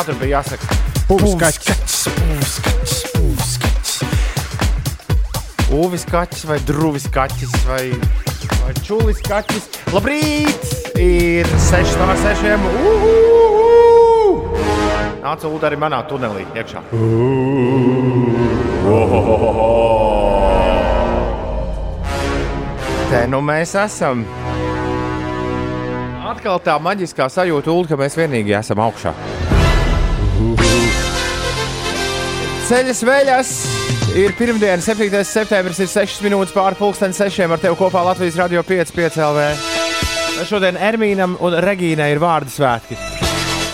katru bija jāsaka. Pūskaķis. Uvis kaķis vai druvis kaķis vai, vai čulis kaķis. Labrīt! Ir 6 no 6. Nāca ūdeni arī manā tunelī iekšā. Te nu mēs esam. Atkal tā maģiskā sajūta, Ulu, ka mēs vienīgi esam augšā. Ceļas veļas! Ir pirmdiena, 7. septembris, ir 6 minūtes pāri pusdienas 6. ar tevi kopā Latvijas radio 5,5 LV. Šodien Ermīnam un Regīnai ir vārdu svētki.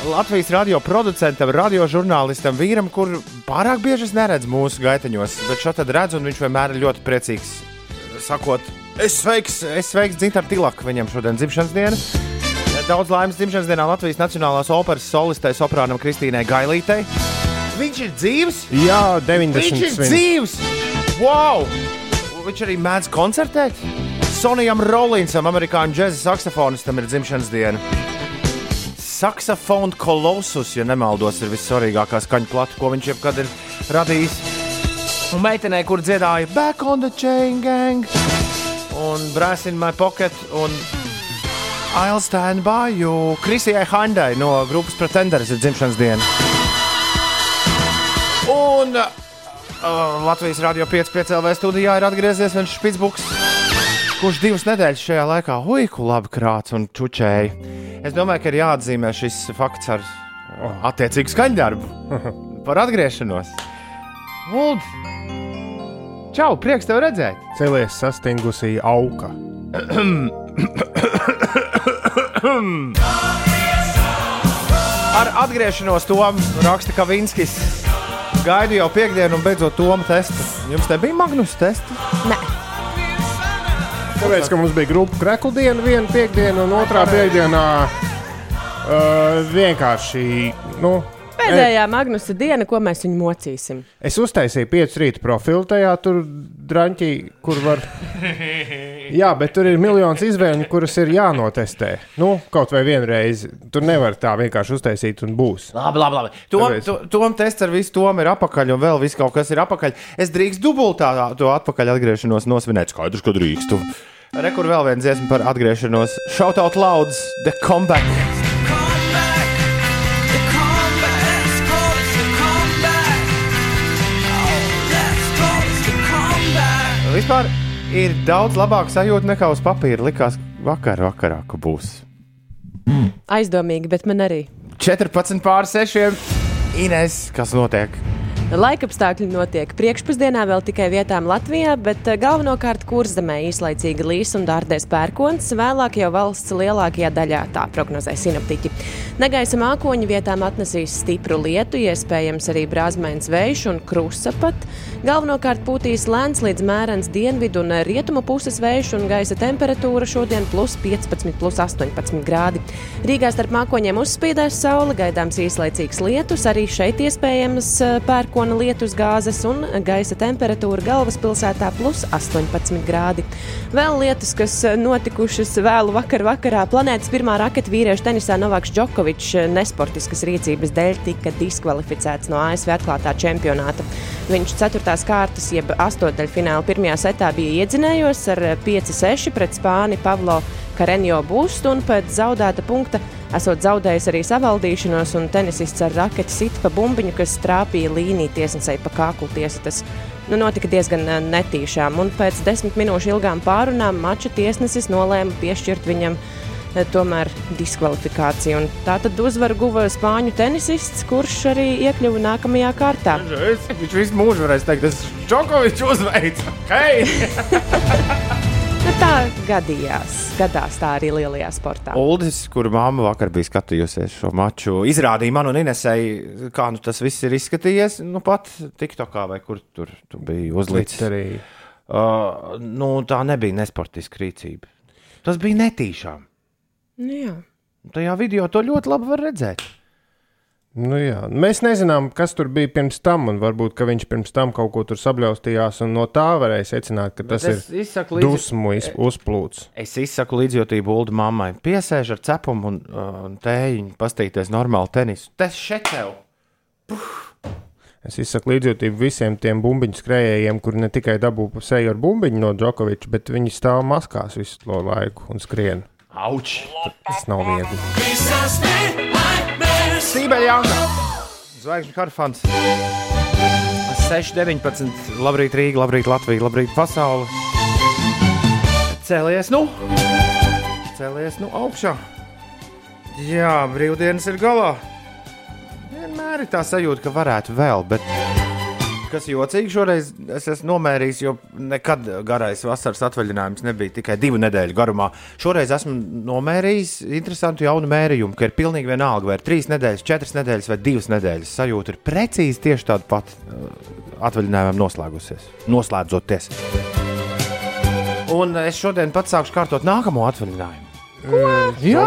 Latvijas radio producentam, radiožurnālistam, vīram, kur pārāk bieži es neredzu mūsu gaiteņos, bet šo tad redzu, un viņš vienmēr ir ļoti priecīgs. Sakot, es sveiks, es sveiks Dzintaru Tilaku, viņam šodien dzimšanas diena. Daudz laimes dzimšanas dienā Latvijas Nacionālās operas solistei soprānam Kristīnai Gailītei. Viņš ir dzīves! Jā, Viņš 90. ir svin. dzīves! Wow! Viņš arī mēdz koncertēt. Sonijam Rollinsam, amerikāņu džēza saksofonistam, ir dzimšanas diena. Saksofona kolosus, ja nemaldos, ir vissvarīgākā skaņu plata, ko viņš jebkad ir radījis. Un meitenei, kur dziedāja Back on the Chain Gang, un Brass in My Pocket, un I'll Stand by You. Krisijai Handai no grupas Pretenders ir dzimšanas diena. Un uh, Latvijas Rādio 5,5 LV studijā ir atgriezies viens Spitsbuks, kurš divas nedēļas šajā laikā huiku labi krāts un čučēja. Es domāju, ka ir jāatzīmē šis fakts ar attiecīgu skaņdarbu par atgriešanos. Uld! Čau, prieks tev redzēt! Celies sastingusī auga. Ar atgriešanos Tomu raksta Kavinskis. Gaidu jau piekdienu un beidzot Tomu testu. Jums te bija Magnus tests? Nē, Tāpēc, ka mums bija grupu kreklu diena, viena piekdiena, un otrā piekdienā uh, vienkārši. Nu, pēdējā Magnusa diena, ko mēs viņu mocīsim. Es uztaisīju piecu rītu profilu tajā drāņķī, kur var. Jā, bet tur ir miljonus izvēļu, kuras ir jānotestē. Nu, kaut vai vienreiz. Tur nevar tā vienkārši uztaisīt un būs. Labi, labi. labi. Tom, Tāpēc- to, tom tests ar visu tomu ir apakaļ, un vēl viss kaut kas ir apakaļ. Es drīkstu dubultā to atpakaļ atgriešanos nosvinēt. Skaidrs, ka drīkstu. Rekur vēl viena dziesma par atgriešanos. Shout out louds, the comeback. Vispār ir daudz labāk sajūta nekā uz papīra. Likās vakar, vakarā, ka būs. Aizdomīgi, bet man arī. 14 pār 6. Ines, kas notiek? Laikapstākļi notiek priekšpusdienā vēl tikai vietām Latvijā, bet eh, galvenokārt kurzemē īslaicīgi līs un dārdēs pērkons, vēlāk jau valsts lielākajā daļā, tā prognozē sinaptiķi. Negaisa mākoņi vietām atnesīs stipru lietu, iespējams arī brāzmēns vējš un krusa pat. Galvenokārt pūtīs lēns līdz mērens dienvidu un rietumu puses vējš un gaisa temperatūra šodien plus 15, plus 18 grādi. Rīgā starp mākoņiem uzspīdēs saule, gaidāms īslaicīgs lietus, arī šeit iespējams eh, pērkona lietus gāzes un gaisa temperatūra galvaspilsētā plus 18 grādi. Vēl lietas, kas notikušas vēlu vakar vakarā, planētas pirmā raketa vīriešu tenisā Novaks Džokovičs nesportiskas rīcības dēļ tika diskvalificēts no ASV atklātā čempionāta. Viņš 4. kārtas, jeb 8. fināla pirmajā setā bija iedzinējos ar 5-6 pret Spāni Pavlo Karenjo Bustu un pēc zaudēta punkta esot zaudējis arī savaldīšanos, un tenisists ar raketi sit pa bumbiņu, kas trāpīja līniju tiesnesēji pa kāklu tiesu. Tas nu, notika diezgan eh, netīšām, un pēc desmit minūšu ilgām pārunām mača tiesnesis nolēma piešķirt viņam eh, tomēr diskvalifikāciju. Un Tā tad uzvaru guva spāņu tenisists, kurš arī iekļuva nākamajā kārtā. Viņš visu mūžu varēs teikt, tas Džokovičs uzveica. Hei! Nu, tā gadījās. Gadās tā arī lielajā sportā. Uldis, kur māma vakar bija skatījusies šo maču, izrādīja man un Inesai, kā nu tas viss ir izskatījies. Nu, pat TikTokā vai kur tur tu biji uzlicis. Twitterī. Uh, nu, tā nebija nesportiska rīcība. Tas bija netīšām. Nu, jā. Tajā video to ļoti labi var redzēt. Nu, jā. Mēs nezinām, kas tur bija pirms tam, un varbūt viņš pirms tam kaut ko tur sabļaustījās, un no tā varēja secināt, ka tas ir līdzi- dusmu iz- uzplūds. Es izsaku līdzjūtību Ulu mammai. Piesēž ar cepumu un, uh, un tējiņu, pastīties normāli tenisu. Tas šeit tev! Es izsaku līdzjūtību visiem tiem bumbiņu skrejējiem, kuri ne tikai dabū seju ar bumbiņu no Džokoviča, bet viņi stāv maskās visu to laiku un skrien. Auč! Tas nav viegli. Sībeļa Jāna! Zvaigžņu karfans! 6.19. Labrīt, Rīga, labrīt, Latvija, labrīt, pasaule! Cēlies, nu! Cēlies, nu, augšā! Jā, brīvdienas ir galā! Vienmēr ir tā sajūta, ka varētu vēl, bet kas jocīgi šoreiz es esmu nomērījis, jo nekad garais vasaras atvaļinājums nebija tikai divu nedēļu garumā. Šoreiz esmu nomērījis interesantu jaunu mērījumu, ka ir pilnīgi vienalga, vai ir trīs nedēļas, četras nedēļas vai divas nedēļas. Sajūta ir precīzi tieši tāda pati uh, atvaļinājumam noslēgusies, noslēdzoties. Un es šodien pats sākšu kārtot nākamo atvaļinājumu. Jā,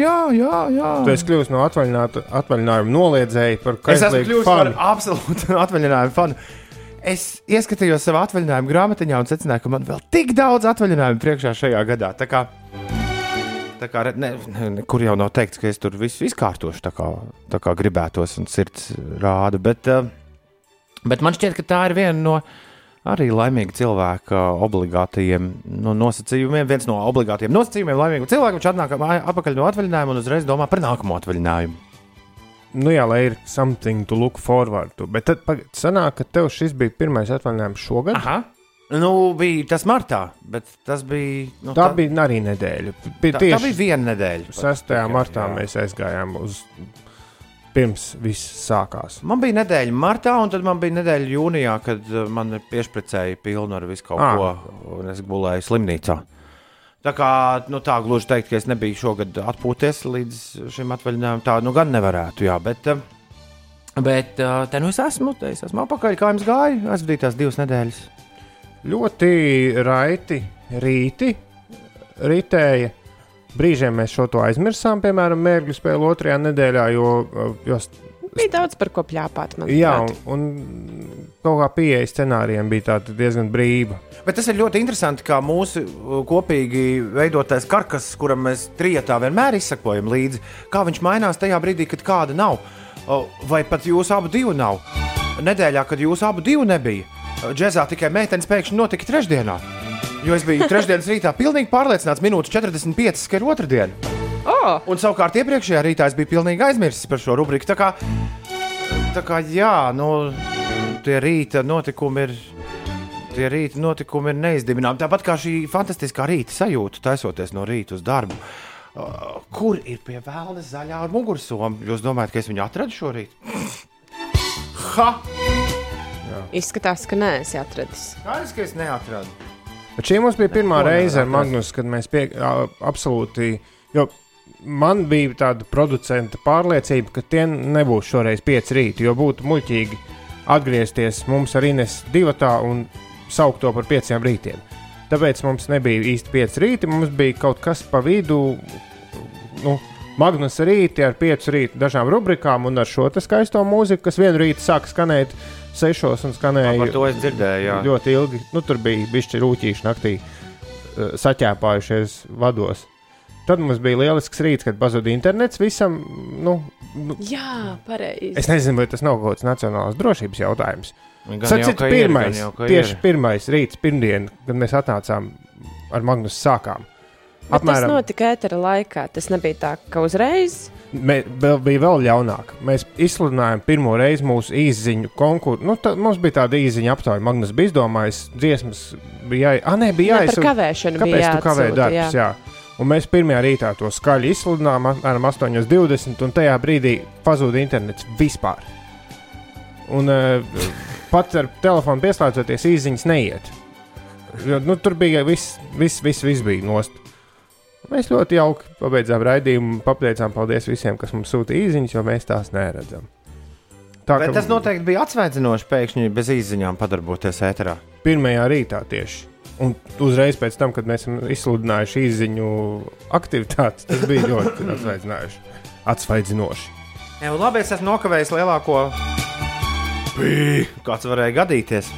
jā, jā, jā. Tu esi kļuvis no atvaļināt- atvaļinājuma noliedzēja par Es esmu kaislīgu kļuvis par fanu. absolūtu atvaļinājumu fanu. Es ieskatījos savā atvaļinājuma grāmatiņā un secināju, ka man vēl tik daudz atvaļinājumu priekšā šajā gadā. Tā kā, tā kā ne, ne, ne, kur jau nav teikts, ka es tur visu izkārtošu tā kā, tā kā gribētos un sirds rāda. Bet, eh, bet man šķiet, ka tā ir viena no arī laimīga cilvēka obligātajiem no nosacījumiem. Viens no obligātiem nosacījumiem laimīgam cilvēkam, viņš atnāk atpakaļ no atvaļinājuma un uzreiz domā par nākamo atvaļinājumu. Nu, jā, lai ir something to look forward to. Bet tad sanāk, ka tev šis bija pirmais atvaļinājums šogad. Aha. Nu, bija tas martā, bet tas bija. Nu, Tā bija arī nedēļa. Bija tā, tā tieši bija viena nedēļa. pat 6. tikai, martā jā. mēs aizgājām uz pirms viss sākās. Man bija nedēļa martā, un tad man bija nedēļa jūnijā, kad uh, man piešpricēja pilnu ar visu kaut Ah. ko, un es gulēju slimnīcā. Tā kā nu, tā gluži teikt, ka es nebiju šogad atpūties līdz šim atvaļinājumam, tā nu gan nevarētu, jā, bet, uh, bet uh, te nu es esmu, te es esmu apakaļ, kā jums gāja, aizvadītās divas nedēļas. Ļoti raiti rīti ritēja. Brīžiem mēs šo to aizmirsām, piemēram, mērķu spēli otrajā nedēļā, jo, jo Bija daudz par ko plāpāt. jā, manuprāt. un, un kaut kā pieeja scenārijiem bija diezgan brīva. Bet tas ir ļoti interesanti, kā mūsu uh, kopīgi veidotais karkas, kuram mēs trijotā vienmēr izsakojam līdzi, kā viņš mainās tajā brīdī, kad kāda nav. Vai pat jūs abu divu nav? Nedēļā, kad jūs abu divu nebija, džēzā tikai meitenes pēkšņi notika trešdienā. Jo es biju trešdienas rītā pilnīgi pārliecināts, minūtes 45, ka ir otrdiena. Oh, Un savukārt iepriekšējā rītā es biju pilnīgi aizmirsis par šo rubriku. Tā kā, tā kā jā, nu, tie rīta notikumi ir. Tie rīta notikumi ir neizdibināmi. Tāpat kā šī fantastiskā rīta sajūta, taisoties no rīta uz darbu. Uh, kur ir pie vēlna zaļā mugursoma? Jūs domājat, ka es viņu atradu šorīt? Ha! Izskatās, ka neesi atradis. Skaidrs, ka es neatradu. Bet šī mums bija pirmā Neko reize ar nevar Magnus, kad mēs pie, a, absolūti. Jo man bija tāda producenta pārliecība, ka tie nebūs šoreiz pieci rīti, jo būtu muļķīgi atgriezties mums ar Ines divatā un saukt to par pieciem rītiem. Tāpēc mums nebija īsti pieci rīti, mums bija kaut kas pa vidu. Nu, Magnus rīti ar piecu rītu dažām rubrikām un ar šo skaisto mūziku, kas vienu rītu sāka skanēt sešos un skanēja Par to es dzirdēju. Jā. ļoti ilgi. Nu, tur bija bijusi rūtīša naktī, eh, saķēpājušies vados. Tad mums bija lielisks rīts, kad pazuda internets visam. Nu, nu, Jā, pareizi. es nezinu, vai tas nav kaut kāds nacionālās drošības jautājums. Gan jau, Sacīt, ka ir, pirmais, gan jau, ka tieši ir. pirmais rīts, pirmdien, kad mēs atnācām ar Magnus sākām. Bet tas notika ētera laikā. Tas nebija tā, ka uzreiz. Mē, bija vēl ļaunāk. Mēs izsludinājām pirmo reizi mūsu īziņu konkursu. Nu, tā, mums bija tāda īziņa aptauja. Magnus bija izdomājis, dziesmas bija jāiet. Ah, nē, bija par kavēšanu bija Kāpēc tu kavēji jāatsūta, darbus? Jā. jā. Un mēs pirmajā rītā to skaļi izsludinājām, apmēram 8.20, un tajā brīdī pazuda internets vispār. Un uh, pat ar telefonu pieslēdzoties, īsiņas neiet. Jo, nu, tur bija viss, viss, viss, viss bija nost. Mēs ļoti jauki pabeidzām raidījumu, pateicām paldies visiem, kas mums sūta īsiņas, jo mēs tās neredzam. Tā Bet tas noteikti bija atsvaidzinoši pēkšņi bez izziņām padarboties ēterā. pirmajā rītā tieši. Un uzreiz pēc tam, kad mēs esam izsludinājuši īziņu aktivitātes, tas bija ļoti atsvaidzinoši. un labi, es esmu nokavējis lielāko pīļu, kāds varēja gadīties.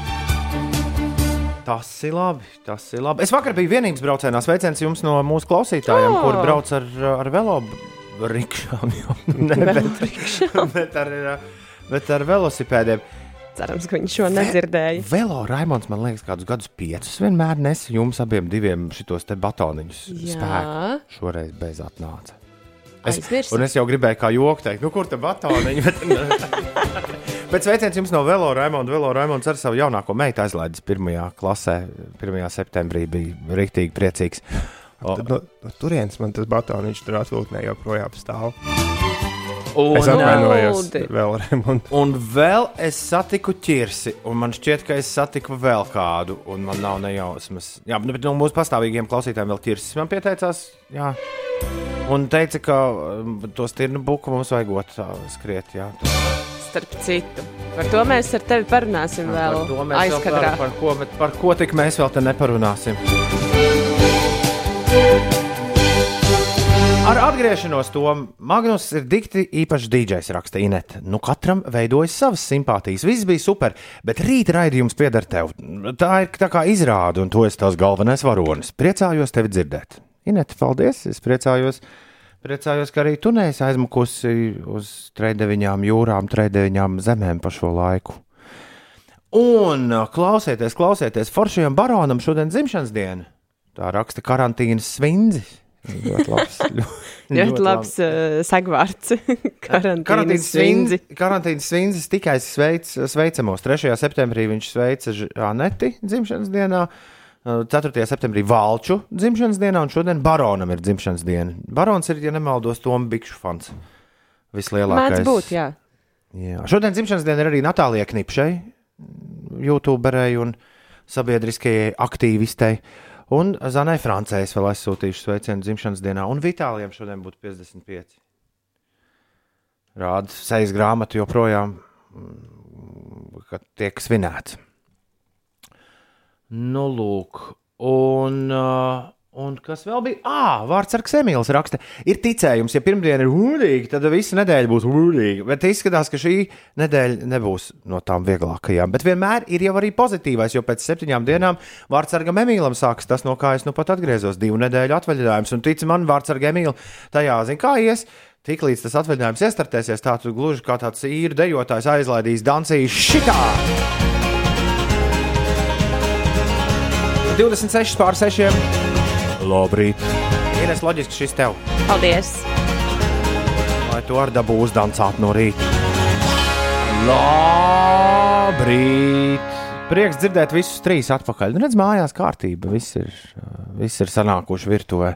Tas ir labi. Tas ir labi. Es vakar biju vienības braucienā. Sveiciens jums no mūsu klausītājiem, Oh! kur brauc ar, ar velo rikšām. jo, Ne, bet, bet, ar, bet ar velosipēdiem. Cerams, ka viņš šo nedzirdēja. Velo Raimons, man liekas, kādus gadus piecus vienmēr nes jums abiem diviem šitos te batoniņus spēku. Šoreiz bez atnāca. Es, Aizmirsi. un es jau gribēju kā joku teikt, nu kur te batoniņi? Bet, bet sveiciens jums no Velo Raimonda. Velo Raimonds ar savu jaunāko meitu aizlaidis pirmajā klasē. 1. septembrī bija rīktīgi priecīgs. O, Tad no, no turienes man tas batoniņš tur atvilknē joprojām stāv. Un, Es atvainojos vēl Raimonds. Un vēl es satiku ķirsi, un man šķiet, ka es satiku vēl kādu, un man nav nejausmas. Jā, bet no mūsu pastāvīgiem klausītājiem vēl ķirsis man pieteicās. Jā. Un teica, ka um, to stirnu buku mums vajag skriet. Jā. Starp citu, par to mēs ar tevi parunāsim vēl Par to mēs vēl aizkadrā. par, par, ko, par ko tik mēs vēl te neparunāsim. Ar atgriešanos to Magnus ir dikti īpašs dīdžers, raksta Inete. Nu, katram veidojas savas simpātijas. Viss bija super, bet rīt raidījums pieder tev. Tā ir tā kā izrāde, un tu esi tās galvenais varonis. Priecājos tevi dzirdēt. Inete, paldies! Es priecājos, priecājos ka arī tu neesi aizmukusi uz trejdeviņām jūrām, trejdeviņām zemēm pa šo laiku. Un klausieties, klausieties, Foršajam baronam šodien dzimšanas diena. Tā raksta karantīnas svindzi. Ļoti labs. Ļoti labs uh, segvārds. Karantīnas svindzi. Karantīnas svindzis tikai sveic, sveicamos. 3. septembrī viņš sveica Aneti dzimšanas dienā. uh, 4. septembrī Valču dzimšanas dienā, un šodien Baronam ir dzimšanas diena. Barons ir, ja nemaldos, Toms Bikšu fans. Vislielākais. Mēdz būt, jā. Jā. Šodien dzimšanas diena ir arī Natālijai Knipšai, YouTuberei un sabiedriskajai aktīvistei. Un Zanai Francēs vēl aizsūtījuši sveicienu dzimšanas dienā, un Vitālijam šodien būtu 55. Rāda sejas grāmatu joprojām, mm, kad tiek svinēts. Nu, lūk, un, uh, un kas vēl bija? Ah, vārds ar Ksemīls raksta. Ir ticējums, ja pirmdiena ir ūdīga, tad visa nedēļa būs ūdīga. Bet izskatās, ka šī nedēļa nebūs no tām vieglākajām. Bet vienmēr ir jau arī pozitīvais, jo pēc septiņām dienām vārds ar Emīlam sākas tas, no kā es nu pat atgriezos. Divu nedēļu atvaļinājums, un tic man, vārds ar Emīlu tajā zina, kā ies. Tiklīdz tas atvaļinājums iestartēsies, tā tu gluži kā tāds īri dejotājs aizlaidīs Danciju šitā! 26 pār 6. Labrīt! Ines, loģiski šis tev, Paldies! lai tu ar dabu uzdancāt no rīta. Labrīt! Prieks dzirdēt visus trīs atpakaļ. Nu, redz, mājās kārtība. Viss ir, viss ir sanākuši virtuvē,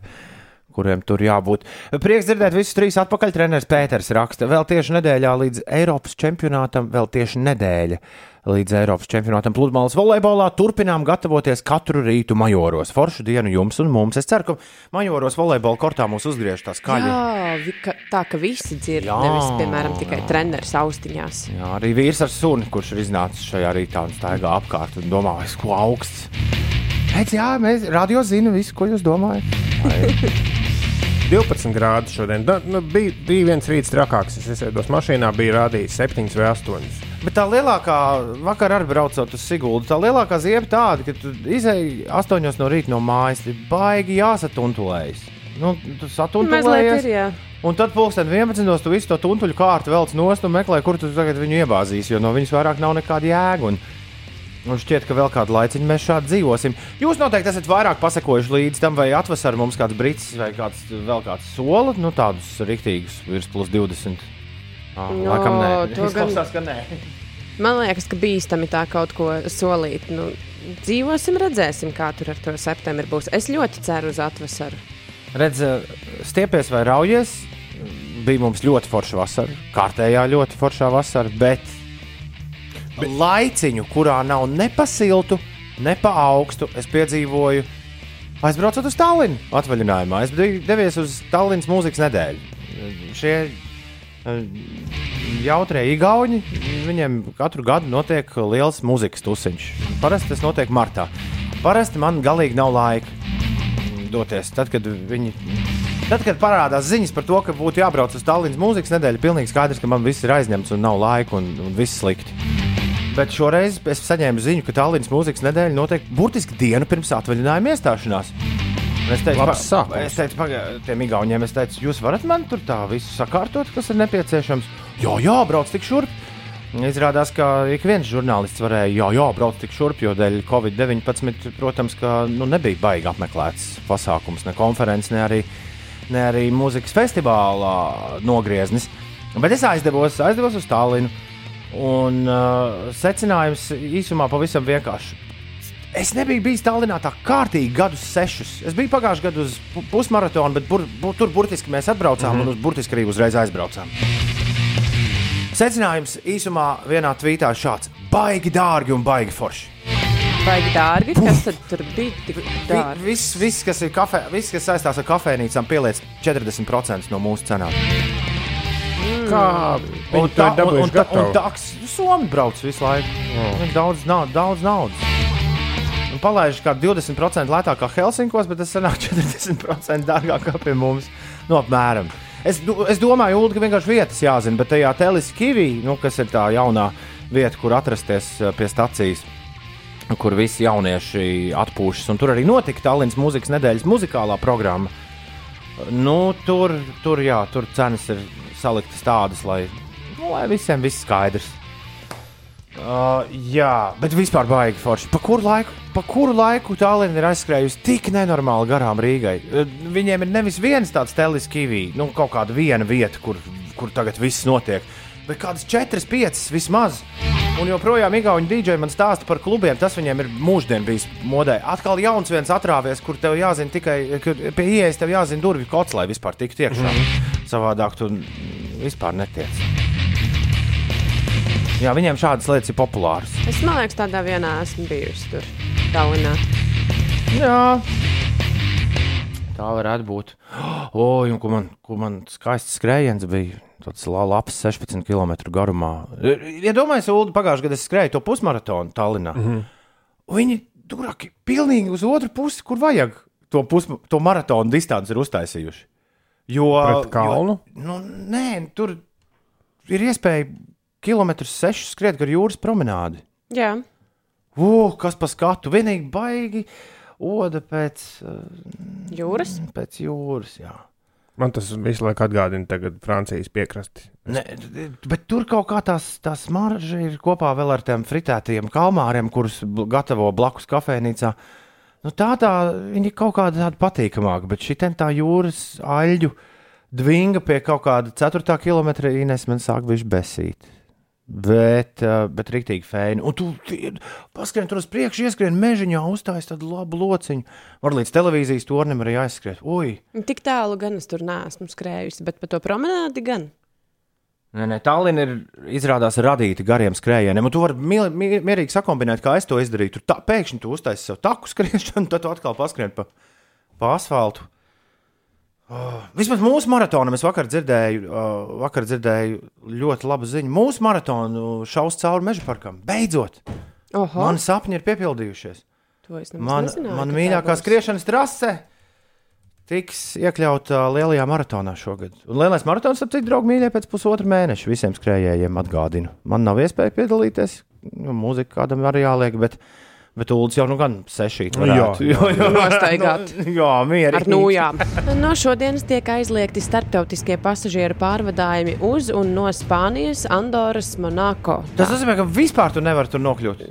kuriem tur jābūt. Prieks dzirdēt visus trīs atpakaļ. Treneris Pēters raksta, vēl tieši nedēļā līdz Eiropas čempionātam, vēl tieši nedēļa līdz Eiropas čempionātam pludmales volejbolā. Turpinām gatavoties katru rītu majoros. Foršu dienu jums un mums. Es ceru, ka majoros volejbola kortā mūs uzgriež tā skaļi. Jā, ka, tā ka visi dzird, Jā, nevis, piemēram, tikai treneris austiņās. Jā, arī vīrs ar suni, kurš ir iznācis šajā rītā un staigā apkārt un domā, es ko augsts. Pēc, jā, mēs radio zinām visu, ko jūs domājat. 12 grādi šodien. Da, nu, bija, bija viens rīts trakāks. Es iesēdos mašīnā, bija rādījis 7 vai 8. Bet tā lielākā, vakar arī braucot uz Siguldu, tā lielākā ziema tāda, ka tu izēji astoņos no rīta no mājas, ir baigi jāsatuntulējas. Nu, tu satuntulējies. ir, jā. Un tad pulksten 11. tu visu to tuntuļu kārtu velc nost un meklē, kur tu tagad viņu iebāzīsi, jo no viņas vairāk nav nekāda jēga. Un, un šķiet, ka vēl kādu laiciņu mēs šādi dzīvosim. Jūs noteikti esat vairāk pasakojuši līdz tam, vai atvasar mums kāds brits vai kāds vēl kāds sola, nu tādus riktīgus virs plus 20. Ah, No, laikam nē, to gan- izklausās, ka nē. Man liekas, ka bīstami tā kaut ko solīt. Nu, dzīvosim, redzēsim, kā tur ar to septembri būs. Es ļoti ceru uz atvasaru. Redz, stiepies vai raujies. Bija mums ļoti forša vasara, kārtējā ļoti foršā vasara, bet, bet... laiciņu, kurā nav ne pa siltu, ne pa augstu, es piedzīvoju. Aizbraucot uz Tallinu atvaļinājumā, es biju devies uz Tallinas mūzikas nedēļu. Šie eh, jautrie igauņi, viņiem katru gadu notiek liels mūzikas tusiņš. Parasti tas notiek martā. Parasti man galīgi nav laika doties. Tad, kad viņi Tad, kad parādās ziņas par to, ka būtu jābrauc uz Tallinas mūzikas nedēļu, pilnīgi skaidrs, ka man viss ir aizņemts un nav laika un, un viss slikti. Bet šoreiz es saņēmu ziņu, ka Tallinas mūzikas nedēļa notiek burtiski dienu pirms atvaļinājuma iestāšanās. Es teicu, Labs sākums. es teicu pagaidiet, tiem igauniem, es teicu, jūs varat man tur tā visu sakārtot, kas ir nepieciešams. Jā, jā, brauc tik šurp. Izrādās, ka ik viens žurnālists varēja, jā, jā, braukt tik šurp, jo dēļ Covid-19, protams, ka nu, nebija baigi apmeklēts pasākums, ne konferences, ne arī, ne arī mūzikas festivālā nogrieznis. Bet es aizdevos, aizdevos uz Tallinu, un uh, secinājums īsumā pavisam vienkārši. Es nebiju bijis Tallinā tā kārtīgi gadus sešus. Es biju pagājušajā gadā uz pu- pusmaratonu, bet bur, bur, tur burtiski mēs atbraucām mm -hmm. un uz burtiski arī uzreiz aizbraucām. Secinājums īsumā vienā tvītā šāds - baigi dārgi un baigi forši. Baigi dārgi. Kas tad tur bija tik Vi- dārgi? Viss, viss, kas ir kafē, viss, kas saistās ar kafejnīcām, pieliec 40% no mūsu cenām. Kā viņi to dabūjuši un, gatavu? un taks, Somi brauc visu laiku. Oh. Daudz, nav, daudz naudas. Un palaiž kā 20% lētāk kā Helsinkos, bet tas sanāk 40% dārgāk kā pie mums. Nu, apmēram. Es, es domāju, Ulu, ka vienkārši vietas jāzina, bet tajā Teleskivī, nu, kas ir tā jaunā vieta, kur atrasties eh, pie stacijas, kur visi jaunieši atpūšas, un tur arī notika Tallinas mūzikas nedēļas muzikālā programma. Nu, tur, tur, jā, tur cenas ir saliktas tādas, lai, nu, lai visiem viss skaidrs. Uh, jā, bet vispār baigi forši. Pa kuru laiku, pa kuru laiku Tallinn ir aizskrējusi tik nenormāli garām Rīgai? Uh, Viņiem ir nevis viens tāds teleskīvī, nu, kaut kāda viena vieta, kur, kur tagad viss notiek, bet kādas četras, piecas vismaz. Un joprojām Igauni dīdžeji man stāsta par klubiem. Tas viņiem ir mūždien bijis modē. Atkal jauns viens atrāvies, kur tev jāzina tikai, kur pie ieejas tev jāzina durvju kods, lai vispār tiktu iekšā. Mm -hmm. Savādāk tu vispār netiec. Jā, viņiem šādas lietas ir populāras. Es man liekas, tādā vienā esmu bijusi tur, Tallinā. Jā, tā varētu būt. O, un ko man, ko man skaists skrējiens bija. Tas labs 16 km garumā. Iedomājieties, ja Ulu, pagājušajā gadā es skrēju to pusmaratonu Tallinā. Mm -hmm. Viņi tur ir pilnīgi uz otru pusi, kur vajag to, pus, to maratonu distanci ir uztaisījuši. Jo, Pret kalnu? Jo, nu, nē, tur ir iespēja kilometrus sešus skriet gar jūras promenādi. Jā, Uh, kas pa skatu? Vienīgi baigi oda pēc, uh, jūras. pēc jūras. Jā. Man tas visu laiku atgādina tagad Francijas piekrasti. Ne, bet tur kaut kā tās, tās marža ir kopā vēl ar tiem fritētajiem kalmāriem, kurus gatavo blakus kafejnīcā. Nu, tā tā viņi kaut kāda tāda patīkamāka, bet šī tā jūras aļģu dvinga pie kaut kāda 4 km Ines man sāk viņš besīt. Bet, uh, bet rīktīgi fēni. Un tu paskrien tur uz priekšu, ieskrien mežiņā, uzstājas tādu labu lociņu. Var līdz televīzijas tornim arī aizskriet. Ui! Tik tālu gan es tur neesmu skrējusi, bet pa to promenādi gan. Nē, nē, Tallinn ir izrādās radīta gariem skrējieniem, tu vari miel- mi- mierīgi sakombinēt, kā es to izdarīju. Tur tā, pēkšņi tu uztaisīji sev taku skriešanu, tad tu atkal paskrien pa, pa asfaltu. Oh, vismaz mūsu maratonam es vakar dzirdēju, uh, vakar dzirdēju ļoti labu ziņu. Mūsu maratonu šaus cauri meža parkam. Beidzot! Oho, Mani sapņi ir piepildījušies. Man, nezināju, man mīļākā skriešanas trase tiks iekļauta lielajā maratonā šogad. Un lielais maratons, ap cik draugi mīļie, pēc pusotra mēneša visiem skrējējiem atgādinu. Man nav iespēja piedalīties, jo mūzika kādam arī jāliek, bet, bet Ulas jau nu gan sešīt Nu, varētu. jā, jā, jā. Nostaigāt. Nu, jā, mierīgi. Ar nūjām. No šodienas tiek aizliegti starptautiskie pasažieru pārvadājumi uz un no Spānijas, Andoras, Monako. Tas nozīmē, ka vispār tu nevari tur nokļūt.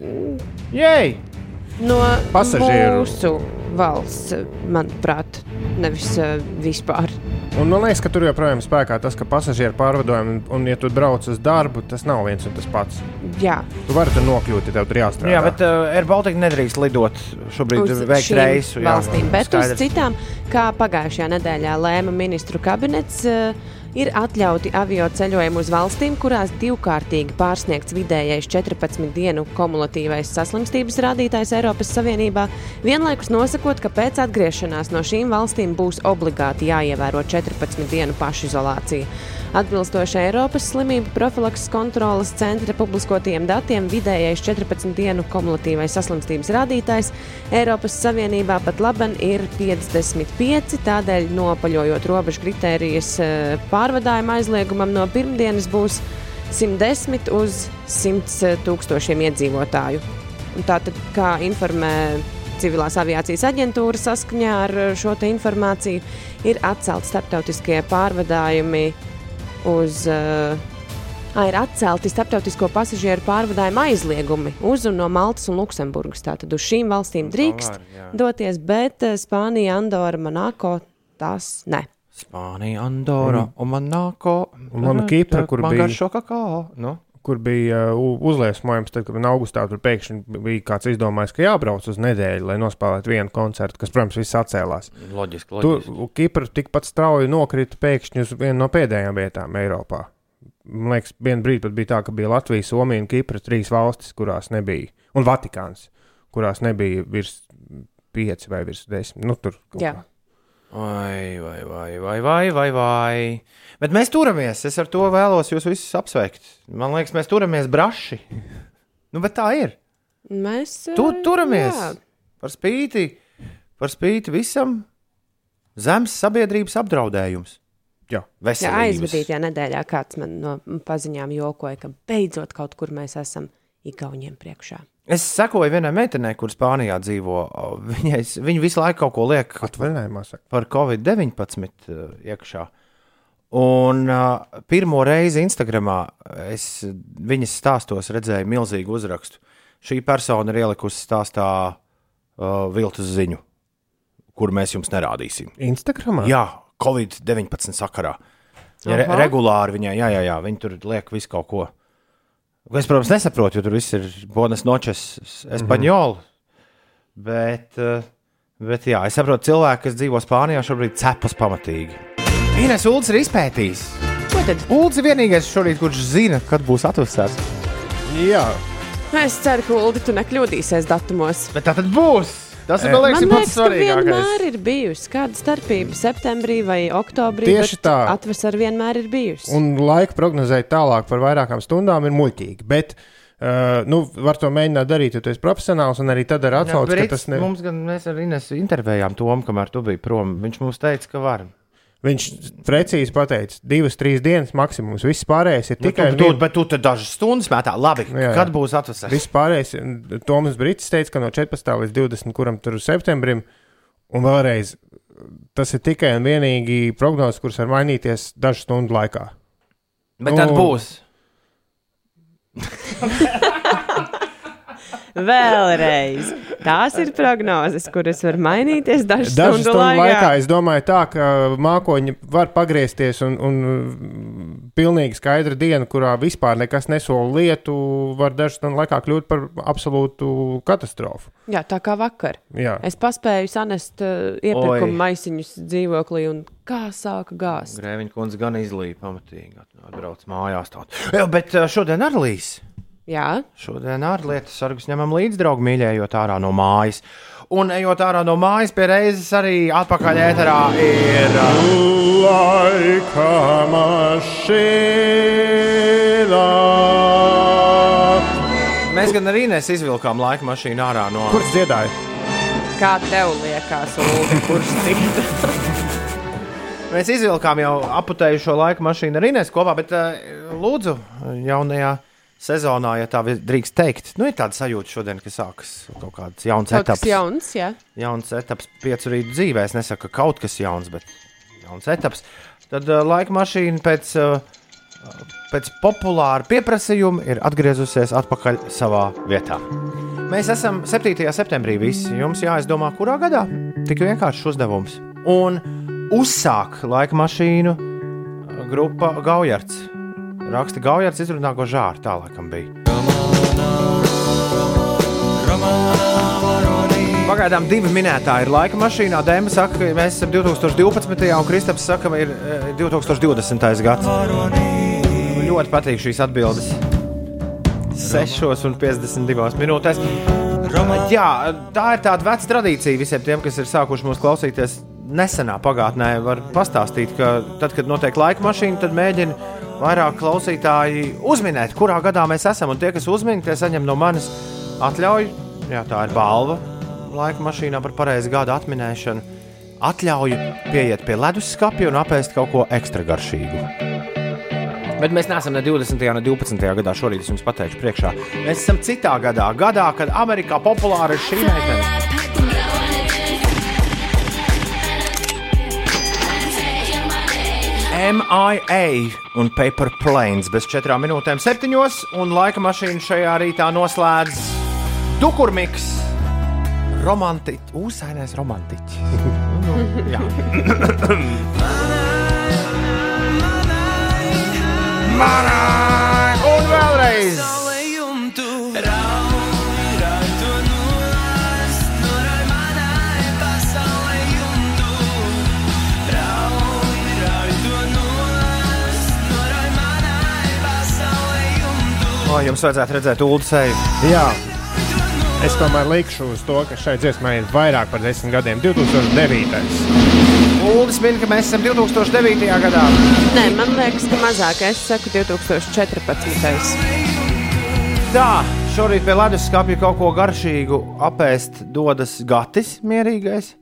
Jej! No Pasažieru. mūsu valsts, manuprāt, nevis uh, vispār. Un man liekas, ka tur joprojām ir spēkā tas, ka pasažieru pārvadājumi, un, ja tu brauc uz darbu, tas nav viens un tas pats. Jā, Tu vari tur nokļūt, ja tev tur jāstrādā. Jā, bet uh, Air Baltica nedrīkst lidot šobrīd, uz veikt reisu. jā, valstīm, bet skaidrs. uz citām, kā pagājušajā nedēļā lēma ministru kabinets. uh, Ir atļauti avio ceļojumi uz valstīm, kurās divkārtīgi pārsniegts vidējais 14 dienu kumulatīvais saslimstības rādītājs Eiropas Savienībā, vienlaikus nosakot, ka pēc atgriešanās no šīm valstīm būs obligāti jāievēro 14 dienu pašizolācija. Atbilstoši Eiropas slimību profilakses kontrolas centra publiskotajiem datiem, vidējais 14 dienu kumulatīvais saslimstības rādītājs Eiropas Savienībā pat laban ir 55, tādēļ nopaļojot robežu kritērijas eh, pārvadājuma aizliegumam no pirmdienas būs 110 uz 100 tūkstošiem iedzīvotāju. Tātad, kā informē Civilās aviācijas aģentūra saskaņā ar šo informāciju, ir atcelti starptautiskie pārvadājumi uz. Uh, ir atcelti starptautisko pasažieru pārvadājumu aizliegumi uz un no Maltas un Luksemburgas. Tātad uz šīm valstīm drīkst var, jā. doties, bet uh, Spānija, Andora, Monako tas ne. Spānija, Andora mm. un Monako. Un mana Kipra, kur man bija- garšo kakao. Nu? Kur bija uh, uzliesmojums, tad, kad augustā tur pēkšņi bija kāds izdomājis, ka jābrauc uz nedēļu, lai nospēlētu vienu koncertu, kas, protams, viss atcēlās. Loģiski, Tur loģiski. Kipra tikpat strauji nokrita pēkšņi uz vienu no pēdējām vietām Eiropā. Man liekas, vienā brīdī pat bija tā, ka bija Latvija, Somija un Kipra trīs valstis, kurās nebija, un Vatikāns, kurās nebija virs pieci vai virs desmit. Nu, tur Jā. kā. Vai, vai, vai, vai, vai. Bet mēs turamies. Es ar to vēlos jūs visus apsveikt. Man liekas, mēs turamies braši. Nu, bet tā ir. Mēs Tu uh, turamies. jā. Par spīti, par spīti visam zemes sabiedrības apdraudējums. Jā. Jā, aizvadītajā nedēļā kāds man no paziņām jokoja, ka beidzot kaut kur mēs esam Igauniem priekšā. Es sekoju vienai meitenei, kur Spānijā dzīvo. Viņai, viņa visu laiku kaut ko liek par Covid-19 uh, iekšā. Un uh, pirmo reizi Instagramā es viņas stāstos redzēju milzīgu uzrakstu. Šī persona ir ielikusi stāstā uh, viltus ziņu, kur mēs jums nerādīsim. Instagramā? Jā, Covid-19 sakarā. Ja re, regulāri viņai, jā, jā, jā, viņi tur liek visu kaut ko. Es, protams, nesaprotu, jo tur viss ir bonas nočes, espaņola. Bet, uh, bet, jā, es saprotu, cilvēki, kas dzīvo Spānijā, šobrīd cepas pamatīgi. Ines Ulds ir izpētījis. Ko tad? Ulds ir vienīgais šorīt, kurš zina, kad būs atvesēts. Jā. Es ceru, ka Ulu, tu nekļūdīsies datumos. Bet tā tad būs. Tas ir, Eh, man liekas, Man liekas, ka vienmēr ir bijusi kāda starpība septembrī vai oktobrī. Tieši bet tā. Atvesara vienmēr ir bijusi. Un laika prognozēt tālāk par vairākām stundām ir muļķīgi. Bet, uh, nu, var to mēģināt darīt, ja tu esi profesionāls, un arī tad ar atsauci, ka tas ne... Mums gan mēs ar Ines intervējām Tomu, kamēr tu biji prom. Viņš mums teica, ka var. Viņš precīzi pateica, divas, trīs dienas maksimums. Viss pārējais ir Nu, tikai tu, tu, bet tu te dažas stundas metā. Labi, Nu, jā, jā. kad būs atvesēts? Viss pārējais, Toms Brīsīs teica, ka no 14. līdz 20. kuram tur septembrim, un vēlreiz tas ir tikai un vienīgi prognozes, kuras var mainīties dažu stundu laikā. Bet tad Nu. būs. Vēlreiz. Tās ir prognozes, kuras var mainīties Dažu stundu stundu laikā. laikā. es domāju, tā, ka mākoņi var pagriezties un, un pilnīgi skaidra diena, kurā vispār nekas nesola lietu, var dažu stundu laikā kļūt par absolūtu katastrofu. Jā, tā kā vakar. Jā. Es paspēju sanest uh, iepirkuma Oi. maisiņus dzīvoklī, un kā sāka gāzt. Grēviņa kundze gan izlīja pamatīgi. Atbrauc mājās. Tād. Jā, bet uh, šodien ar līs. Jā, Šodien ar lietu sargus ņemam līdzi, draugi, mīļējot ārā no mājas. Un ejot ārā no mājas, pie reizes arī atpakaļ ēterā ir. uh, Laika mašīna. Mēs gan arī nesizvilkām laika mašīnu ārā no. Kurš dziedāja? kā tev liekas, Ulu, kurš cita? Mēs izvilkām jau aputējušo laika mašīnu ar Inês kopā, bet uh, lūdzu, jaunajā sezonā, ja tā drīkst teikt, nu ir tāda sajūta šodien, ka sākas kaut kāds jauns Kaut etaps. jauns, jā. Jauns etaps piecu rītu dzīvē. Es nesaku, ka kaut kas jauns, bet jauns etaps. Tad uh, laika mašīna pēc, uh, pēc populāra pieprasījuma ir atgriezusies atpakaļ savā vietā. Mēs esam 7. septembrī visi. Jums jāizdomā, kurā gadā. Tik vienkāršs uzdevums. Un uzsāk laika mašīnu uh, grupa Gaujards. Raksta Gaujards, izrunā ko žāru. Tā laikam bija. Pagaidām divi minētāji ir laika mašīnā. Dēmons saka, ka mēs esam 2012. un Kristaps saka, ka ir eh, 2020. gads. Ļoti patīk šīs atbildes. 6,52 minūtēs. Jā, tā ir tāda veca tradīcija visiem tiem, kas ir sākuši mūs klausīties nesenā pagātnē. Var pastāstīt, ka tad, kad notiek laika mašīna, tad mēģina vairāk klausītāji uzminēt, kurā gadā mēs esam. Un tie, kas uzmin, tie saņem no manis atļauju. Jā, tā ir balva laika mašīnā par pareizu gadu atminēšanu. Atļauju pieiet pie leduskapja un apēst kaut ko ekstra garšīgu. Bet mēs neesam ne 20. ne 12. gadā. Šorīt es jums pateikšu, priekšā. Mēs esam citā gadā, gadā, kad Amerikā populāra ir šī meitene. MIA un Paper Planes bez 4 minūtēm, 7. un laika mašīna šajā rītā noslēdz Dukurmiks. Romantiķis, uzsainais romantiķis. nu, jā. Manai! Un vēlreiz! O, jums vajadzētu redzēt ulu seju. Jā. Es tomēr likšu uz to, ka šai dziesmai ir vairāk par desmit gadiem. 2009. Uldis min, ka mēs esam 2009. gadā. Nē, man liekas, ka mazāk. Es saku 2014. Tā, šorīt pie leduskapja kaut ko garšīgu apēst dodas Gatis mierīgais.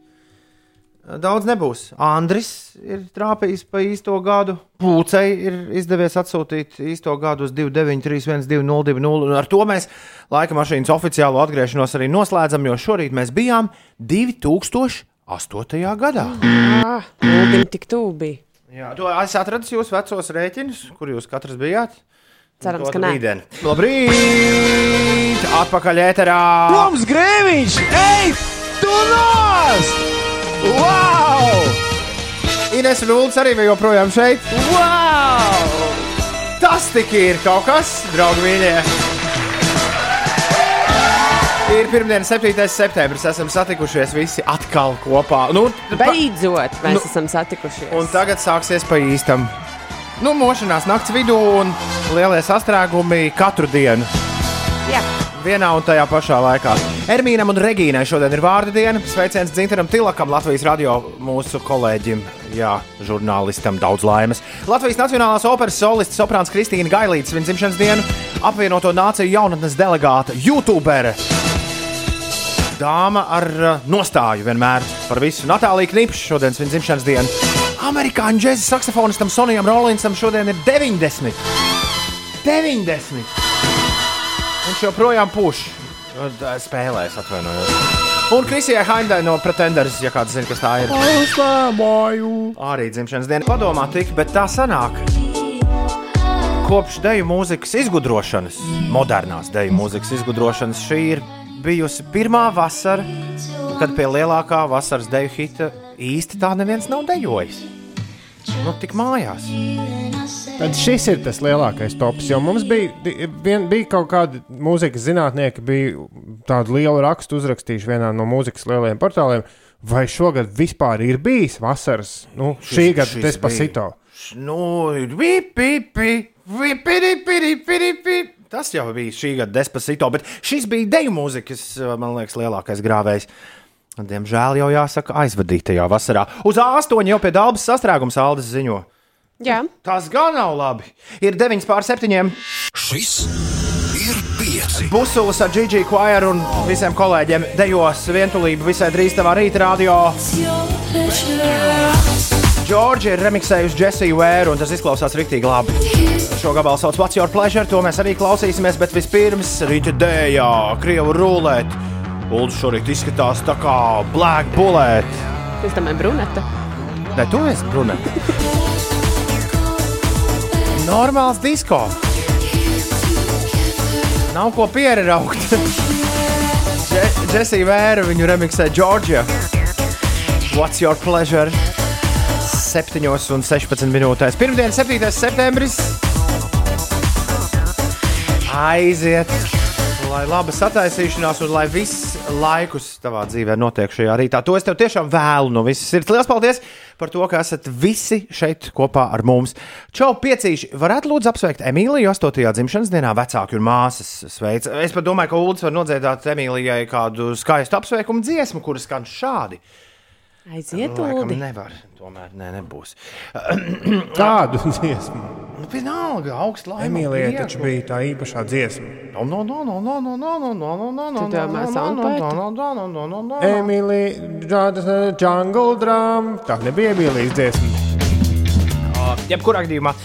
Daudz nebūs. Andris ir trāpījis pa īsto gadu. Pūcei ir izdevies atsūtīt īsto gadu uz 293, 1202. Un ar to mēs laika mašīnas oficiālo atgriešanos arī noslēdzam, jo šorīt mēs bijām 2008. gadā. Ah, Lūdzu, tik tuvu bija. Jā, to es atradu jūsu vecos rēķinus, kur jūs katrs bijāt. Cerams, ka nē. rītdien. Labrīt! Atpakaļ ēterā! Toms Grēviņš! Ej, tu nost! Wow! Ines Lūdzu arī vēl joprojām šeit. Wow! Tas tik ir kaut kas, draugi mīļie! Ir pirmdiena, 7. septembris. Esam satikušies visi atkal kopā. Nu, pa- Beidzot, mēs Nu, esam satikušies. Un tagad sāksies pa īstam. Nu, mošanās naktas vidū un lielie sastrēgumi katru dienu. Jā. Vienā un tajā pašā laikā. Ermīnam un Regīnai šodien ir vārda diena. Sveiciens Dzintaram Tilakam, Latvijas radio mūsu kolēģim, jā, žurnālistam daudz laimes. Latvijas Nacionālās operas solists Soprāns Kristīna Gailīts viņa dzimšanas dienu, apvienoto nāciju jaunatnes delegāta, YouTubere. Dāma ar uh, nostāju vienmēr par visu. Natālija Knipša šodien viņa dzimšanas diena. Amerikāņu džēzus saksofonistam Sonijam Rolinsam šodien ir 90. 90! Viņš joprojām puš. Tā Spēlēs, atvainojos. Un Krisijai Haindai no Pretenders, ja kāds zina, kas tā ir. Arī dzimšanas diena padomā tik, bet tā sanāk. Kopš deju mūzikas izgudrošanas, modernās deju mūzikas izgudrošanas, šī ir bijusi pirmā vasara, kad pie lielākā vasaras deju hita īsti tā neviens nav dejojis. Nu, tik mājās. Tad šis ir tas lielākais tops. Jo mums bija, vien, bija kaut kādi mūzikas zinātnieki, bija tādu lielu rakstu uzrakstījuši vienā no mūzikas lielajiem portāliem. Vai šogad vispār ir bijis vasaras, nu, šī gada despacito? Nu, ir vipi, vipi, vipi, vipi. Tas jau bija šī gada despacito, bet šis bija deju mūzikas, man liekas, lielākais grāvējs. Diemžēl jau jāsaka, aizvadītajā vasarā. Uz A8 jau pie dabas sastrēgums Aldis ziņo. Jā. Tas gan nav labi. Ir 9 pār 7. Šis ir pieci. Busulis ar Gigi Choir un visiem kolēģiem dejos vientulību visai drīz tavā rīta radio. Džordžija ir remiksējusi Jessiju Vēru, un tas izklausās rīktīgi labi. Šo gabalu sauc What's Your Pleasure, to mēs arī klausīsimies, bet vispirms rīta dējā, Krievu rulēt. Ulds šorīt izskatās tā kā Black Bullet. Es tam esmu bruneta. Nē, tu esi brunete. Normāls disko. Nav ko pieraugt. Jessija Vēra viņu remiksē Georgia. What's your pleasure? 7 un 16 minūtēs. Pirmdiena, 7. septembris. Aiziet Lai laba sataisīšanās un lai viss laikus tavā dzīvē notiek šajā rītā. To es tev tiešām vēlu no visas sirds. Lielas paldies par to, ka esat visi šeit kopā ar mums. Čau, piecīši! Varētu lūdzu apsveikt Emīliju 8. dzimšanas dienā, vecāku un māsas sveic. Es pat domāju, ka Ulris var nodziedāt Emīlijai kādu skaistu apsveikumu dziesmu, kuras skan šādi. Aiziet, Uldi. nevar. Tomēr ne, nebūs. Tādu dziesmu. Nu, vienalga, augsts laimīgs. Emīlijai taču bija tā īpašā dziesma. No, no, no, no, no, no, no, no, no, no, no, no, no, no, no, no, no, no, no, no. Emīlija, Jungle Drum. Tā nebija Emīlijas dziesma. Jebkurā gadījumā,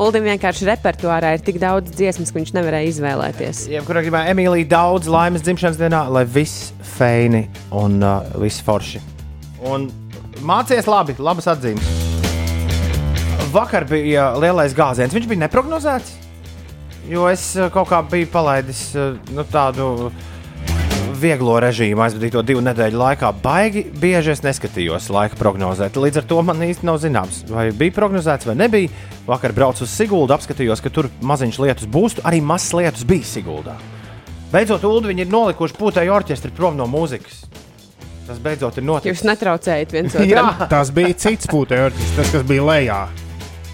Uldim vienkārši repertuārā ir tik daudz dziesmas, ka viņš nevarēja izvēlēties. jebkurā gadījumā Emīlija daudz laimes dzimšanas dienā, lai viss feini un uh, viss forši. Un mācies labi, labas atzīmes. Vakar bija lielais gāziens. Viņš bija neprognozēts, jo es uh, kaut kā biju palaidis uh, nu, tādu vieglo režīmu aizvadīto divu nedēļu laikā. Baigi bieži es neskatījos laika prognozēt. Līdz ar to man īsti nav zināms, vai bija prognozēts vai nebija. Vakar braucu uz Siguldu, apskatījos, ka tur maziņš lietus būs, arī mazs lietus bija Siguldā. Beidzot, Ulu viņi ir nolikuši pūtēju orķestri prom no mūzikas. Tas beidzot ir Jūs noticis. netraucējat viens Jā, otram. Tas bija cits pūtējs, tas, kas bija lejā.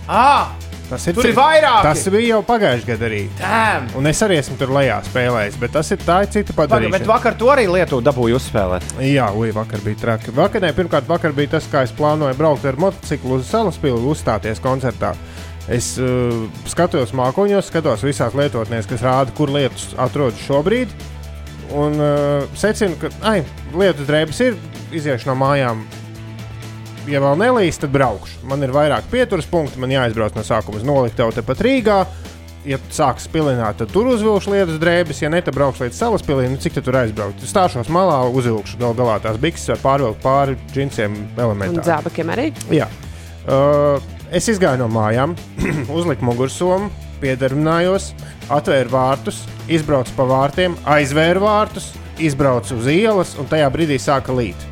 ah, Tas ir, ir cits. vairāki! Tas bija jau pagājušajā gadā arī. damn! Un es arī esmu tur lejā spēlējis, bet tas ir tā ir cita Paga, bet padarīšana. vakar to arī Lietuva dabūja uzspēlēt. Jā, ui, vakar bija traki. Vakar, ne, pirmkārt, vakar bija tas, kā es plānoju braukt ar motociklu uz Salaspili, uzstāties koncertā. Es uh, skatos mākoņos, skatos visās lietotnēs, kas rāda, kur lietas atrodas šobrīd. Un uh, secinu, ka ai, lietu drēbes ir iziešu no mājām. Ja vēl nelīs, tad braukšu. Man ir vairāk pieturas punkti, man jāizbrauc no sākuma uz noliktavu tepat Rīgā. Ja sāks pilināt, tad tur uzvilkšu lietas drēbes, ja ne, tad braukšu līdz salas pilī. Nu, cik tu tur aizbraukt? Stāšos malā, uzvilkšu gal galā tās bikses vai pārvilku pāri džinsiem Un elementā. dzābakiem arī. Jā. Uh, es izgāju no mājām, uzliku mugursomu, piedarbinājos, atvēru vārtus, izbraucu pa vārtiem, aizvēru vārtus, izbraucu uz ielas un tajā brīdī sāka līt.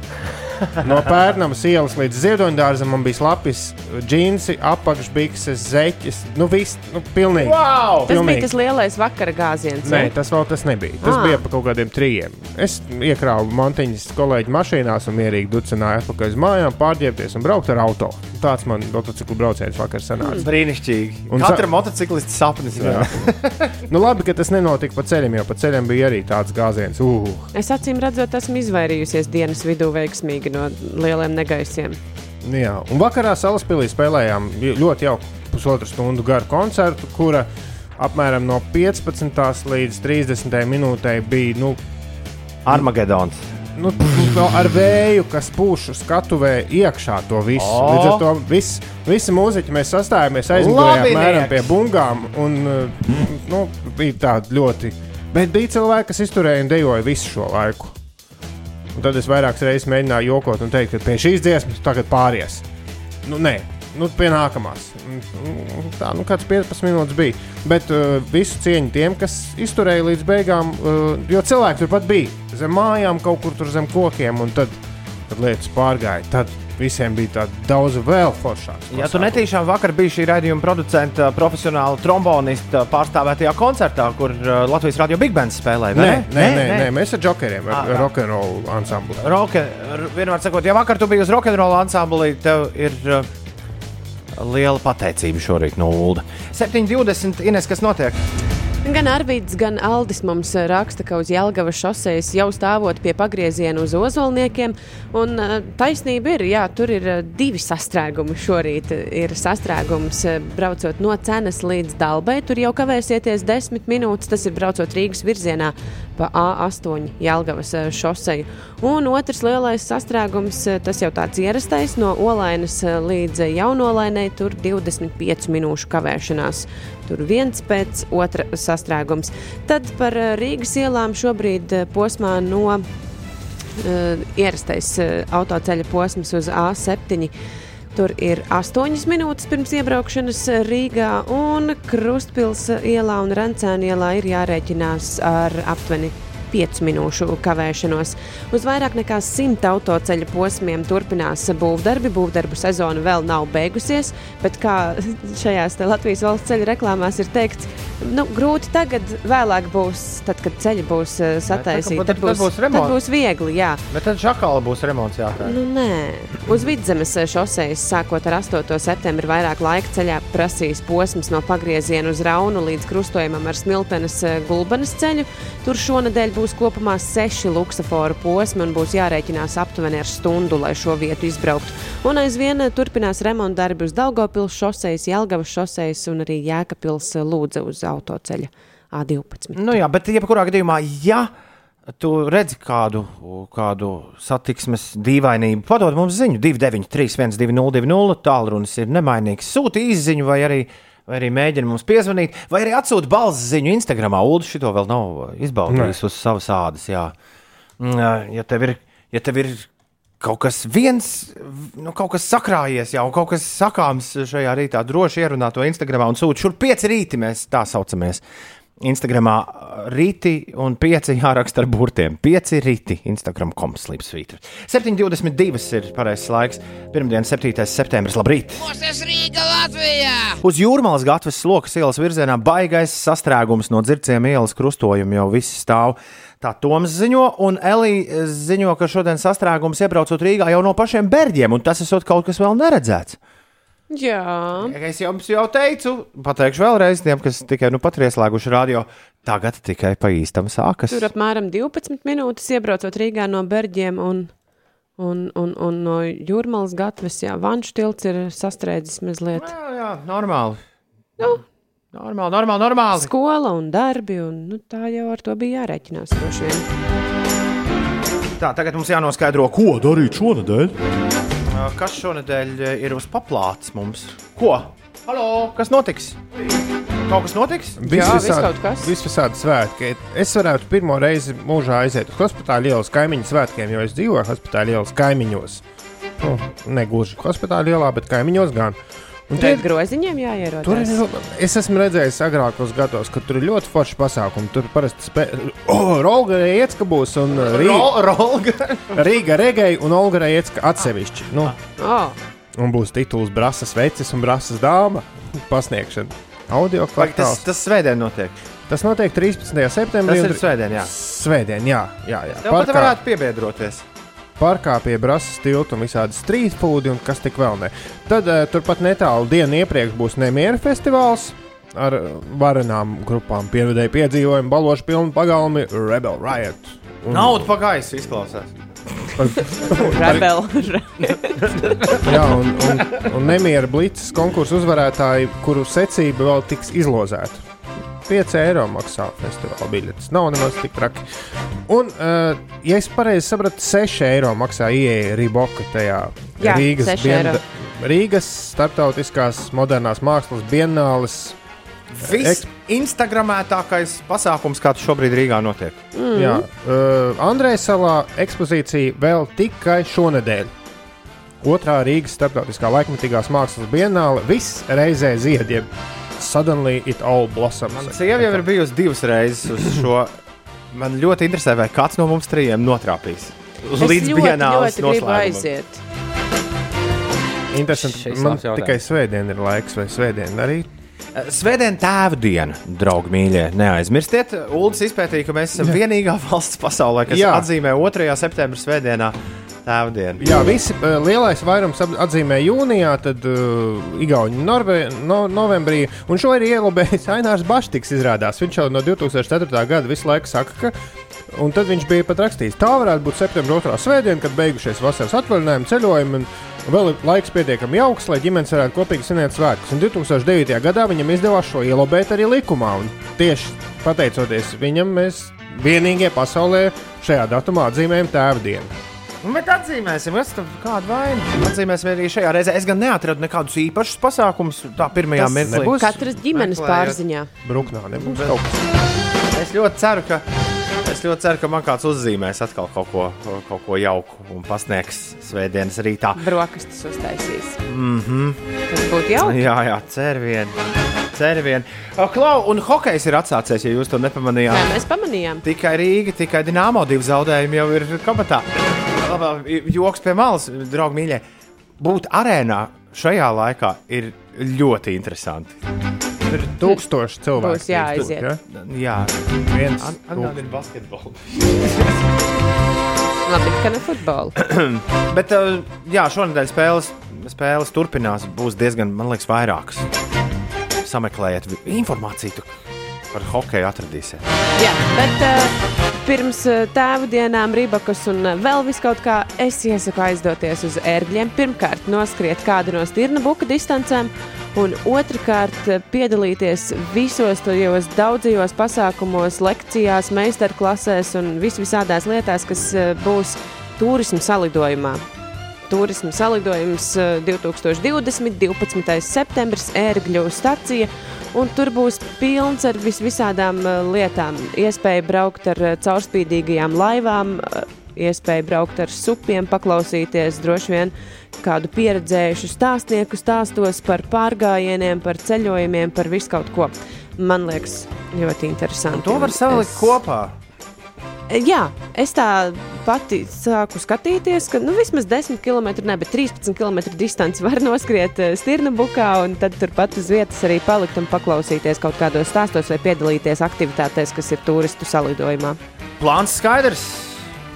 No pērnamas ielas līdz ziedoņdārzam man bija slapjas, džinsi, apakšbikses, zeķes. Nu, viss, nu, pilnīgi. Wow! Tas Pilnīgi. bija tas lielais vakara gāziens. Nē, tas vēl tas nebija. Tas Ah. bija pa kaut kādiem trījiem. Es iekrāvu mantiņas kolēģi mašīnās un mierīgi ducināju atpakaļ uz mājām, pārģērbties un braukt ar auto. Tāds man motociklu brauciens vakar sanāca. Brīnišķīgi. Un Katra sa- motociklista sapnis. Jā. ne? nu, labi, ka tas nenotika pa ceļam, jo pa ceļam bija arī tāds gāziens. Uh, Es acīm redzot, esmu izvairījusies dienas vidū veiksmīgi no lieliem negaisiem. jā. Un vakarā Salaspīlī spēlējām ļoti jauku pusotru stundu garu koncertu, kura apmēram no 15. līdz 30. minūtei bija nu, Armagedons. nu, no ar vēju, kas pūš uz skatuves iekšā to visu. Oh. Līdz ar to vis, visi mūziķi mēs sastājāmies apmēram pie bungām. Un, nu, bija tāda ļoti. Bet bija cilvēki, kas izturēja un dejoja visu šo laiku. Un tad es vairākas reizes mēģināju jokot un teikt, ka pie šīs dziesmas tagad pāries. Nu, nē, nu, pie nākamās. Tā, nu, kāds 15 minūtes bija. Bet uh, visu cieņu tiem, kas izturēja līdz beigām, uh, jo cilvēki turpat bija zem mājām, kaut kur tur zem kokiem, un tad, tad lietas pārgāja. Tad visiem bija tāda daudz vēl foršāka. Ja tu netīšām vakar biji šī raidījuma producenta, profesionāla trombonista pārstāvētajā koncertā, kur uh, Latvijas radio Big Bands spēlēja, Nē, ne? nē, nē, nē, mēs ar džokeriem, ar Ah, rokenrolu ansambli. Roke, vienmēr sakot, ja vakar tu biji uz rokenrola ansamblī, tev ir uh, liela pateicība šorīt no Ulda. 7.20. Ines, kas notiek? Gan Arvīds, gan Aldis mums eh, raksta, ka uz Jelgavas šoseis jau stāvot pie pagrieziena uz ozolniekiem. Un eh, taisnība ir, jā, tur ir eh, divi sastrēgumi šorīt. Ir sastrēgums braucot no cenas līdz dalbai. Tur jau kavēsieties desmit minūtes. Tas ir braucot Rīgas virzienā pa A8 Jelgavas eh, šoseju. Un otrs lielais sastrēgums, tas jau tāds ierastais, no Olainas līdz Jaunolainai. Tur 25 minūšu kavēšanās. Tur viens pēc otra sastrēgums. Tad par eh, Rīgas ielām šobrīd eh, posmā no uh, ierastais autoceļa posms uz A7. Tur ir 8 minūtes pirms iebraukšanas eh, Rīgā, un Krustpils ielā un Rancēna ielā ir jārēķinās ar aptuveni 5 minūšu kavēšanos. Uz vairāk nekā 100 autoceļa posmiem turpinās būvdarbi. Būvdarbu sezona vēl nav beigusies, bet kā šajās Latvijas valsts ceļa reklāmās ir teikts, nu, grūti tagad, vēlāk būs, tad, kad ceļi būs eh, sataisīti. tad- tad būs tad remonts. būs viegli, jā. Bet tad šakāla būs remonts jākārt. Nu, nē, uz vidzemes šoseis sākot ar 8. septembri vairāk laika ceļā prasīs posms no pagrieziena uz Raunu līdz krustojumam ar Smiltenes eh, gulbenes ceļu. Tur šonadēļ būs kopumā seši luksaforu posmi un būs jārēķinās aptuveni ar stundu, lai šo vietu izbrauktu. Un aizvien turpinās remonta darbi uz Daugopils šoseis, Jelgavas šoseis un arī Jēkabils eh, lūdza uz autoceļa A12. Nu, jā, bet jebkurā gadījumā, ja tu redzi kādu, kādu satiksmes dīvainību, padod mums ziņu 293, 1202, tālrunis ir nemainīgs. Sūti īsiņu vai arī, vai arī mēģini mums piezvanīt, vai arī atsūti balss ziņu Instagram. Ulu šito vēl nav izbaudījis uz savas ādas. Jā. Mm, Ja tev ir, ja tev ir kaut kas viens, nu, kaut kas sakrājies, jau kaut kas sakāms šajā rītā, droši ierunā to Instagram un sūta šur pieci rīti, mēs tā saucamies. Instagramā rīti un pieci jāraksta ar burtiem. Pieci rīti, Instagram komplekss svītra. 7,22 ir pareizais laiks. Pirmdien, 7. septembris. Labrīt! Mūsu Rīga Latvijā! Uz jūrmālas gatavas slokas ielas virzienā baigais sastrēgums no dzirciem ielas krustojuma jau viss stāv. Tā Toms ziņo, un Elija ziņo, ka šodien sastrēgums iebraucot Rīgā jau no pašiem bērģiem, un tas esot kaut kas vēl neredzēts. Jā, Es jums jau teicu, pateikšu vēlreiz tiem, kas tikai nu pat ir ieslēguši radio. Tagad tikai pa īstam sākas. tur apmēram 12 minūtes iebraucot Rīgā no Berģiem un, un, un, un no Jūrmālas gatavas. Jā, Vanšu tilts ir sastrēdzis mazliet. Jā, jā, normāli. Nu, Normāli, normāli, normāli. skola un darbi, un nu, tā jau ar to bija jārēķinās. droši vien. Tā, tagad mums jānoskaidro, ko darīt šonadēļ. Kas šonadēļ eh, ir uz paplātes mums? Ko? Halo, kas notiks? Kaut kas notiks? Jā, viss kaut kas. Visvisādi svētki. Es varētu pirmo reizi mūžā aiziet uz hospitāla ielas kaimiņu svētkiem, jo es dzīvoju hospitāla ielas kaimiņos. Nu, ne gluži hospitāla ielā, bet kaimiņos gan. Un Tur tie ir groziņiem jāierodas. Tur ir, es esmu redzējis agrākos gados, ka tur ir ļoti forši pasākumi. Tur parasti spēlē, oh, Rolga Riecka būs un uh, Rī- Ro- Rolga. Rīga Regei un Olga Riecka atsevišķi. Nu, Oh, un būs tituls Brasas vecis un Brasas dāma pasniegšana. Audio Vai tas, kvartāls. tas svētdien notiek. Tas notiek 13. septembrī. Tas ir svētdien, jā. Svētdien, jā, jā. jā. Tev pat varētu piebiedroties. Parkā pie Brāzas tilta un visādi street food un kas tik vēl ne. Tad uh, turpat netālu dienu iepriekš būs Nemiera festivāls. Ar uh, varenām grupām pienvedēju piedzīvojumu, balošu pilnu pagalmi, Rebel Riot. Un, Nauda pagājis izklausās. rebel. jā, un, un, un Nemiera Blītas konkursu uzvarētāji, kuru secība vēl tiks izlozēta. 5 eiro maksā festivāla biļetes. Nav nemaz tik traki. Un, uh, ja es pareizi sapratu, 6 eiro maksā ieeja Rīboka tajā Jā, Rīgas, 6 eiro. Rīgas starptautiskās modernās mākslas bienāles. Viss Instagramētākais pasākums, kāds šobrīd Rīgā notiek. Mm. Jā, uh, Andrejs salā ekspozīcija vēl tikai šonadēļ. Otrā Rīgas starptautiskā laikmatīgās mākslas bienāle viss reizē ziediem. Suddenly it all blossoms. Man sieva jau ir bijusi divas reizes uz šo. Man ļoti interesē, vai kāds no mums trījiem notrāpīs. Es Līdz gribu noslēgumam. aiziet. Interesanti. Man tikai svētdien ir laiks, vai svētdien arī. Svētdien tēva diena, draugi mīļie. Neaizmirstiet, Ulas izpētīja, ka mēs esam vienīgā valsts pasaulē, kas Jā. atzīmē 2. septembrī svētdienā tēva dienu. Jā, visi uh, lielais vairums atzīmē jūnijā, tad uh, Igauni Norve, no, novembrī. Un šo ir ielabējis Ainārs Baštiks, izrādās. Viņš jau no 2004. gada visu laiku saka, ka. Un tad viņš bija pat rakstījis, tā varētu būt septembris otrā svētdiena, kad beigušies vasaras atvaļinājumi, ceļojumi. Vēl ir laiks pietiekami jauks, lai ģimenes varētu kopīgi svinēt svētkus. Un 2009. gadā viņam izdevās šo ielabēt arī likumā. Un tieši pateicoties viņam, mēs vienīgie pasaulē šajā datumā atzīmējam tēva dienu. Nu, Bet atzīmēsim, kas tam kāda vaina. Atzīmēsim arī šajā reizē. Es gan neatradu nekādus īpašus pasākumus tā pirmajā mirklī. nebūs. Katras ģimenes Meklējot. pārziņā. Bruknā nebūs kaut kas. Es ļoti ceru, ka. Es ļoti ceru, ka man kāds uzzīmēs atkal kaut ko, kaut ko jauku un pasniegs svētdienas rītā. Brokastis uztaisīs. Mm -hmm. Tas būtu jauki. Jā, jā, cer vien. Cervien. O, Klau, un hokejs ir atsācies, ja jūs to nepamanījāt. mēs pamanījām. Tikai Rīga, tikai Dienāmo divi zaudējumi jau ir kabatā. Joks pie malas, draugi mīļie. Būt arēnā šajā laikā ir ļoti interesanti. Ir tūkstoši cilvēku. Būs jāaiziet. Ja? Jā, Viens. atgādina basketbolu. Labi, ka ne futbolu. Bet, uh, jā, šonadēļ spēles, spēles turpinās. Būs diezgan, man liekas, vairākas. Sameklējiet informāciju tu par hokeju, atradīsiet. Jā, bet uh, pirms uh, tēva dienām, Rībakas un uh, vēl vis kaut kā, es iesaku aizdoties uz ērgļiem. Pirmkārt, noskriet kādu no stirna buka distancēm, un otrkārt, piedalīties visos tajos daudzajos pasākumos, lekcijās, meistarklasēs un vis visādās lietās, kas būs turismu salidojumā. Turisma salidojums eh, 2020. 12. septembris, ērgļu stacija. Un tur būs pilns ar vis visādām eh, lietām. Iespēja braukt ar eh, caurspīdīgajām laivām, eh, iespēja braukt ar supiem, paklausīties droši vien kādu pieredzējušu stāstnieku stāstos par pārgājieniem, par ceļojumiem, par visu kaut ko. Man liekas, ļoti interesanti. To var salikt Es- kopā. Jā, es tā pati sāku skatīties, ka nu, vismaz 10 km, ne, bet 13 km distanci var noskriet eh, stirna bukā, un tad turpat uz vietas arī palikt un paklausīties kaut kādos stāstos vai piedalīties aktivitātēs, kas ir turistu salidojumā. Plāns skaidrs.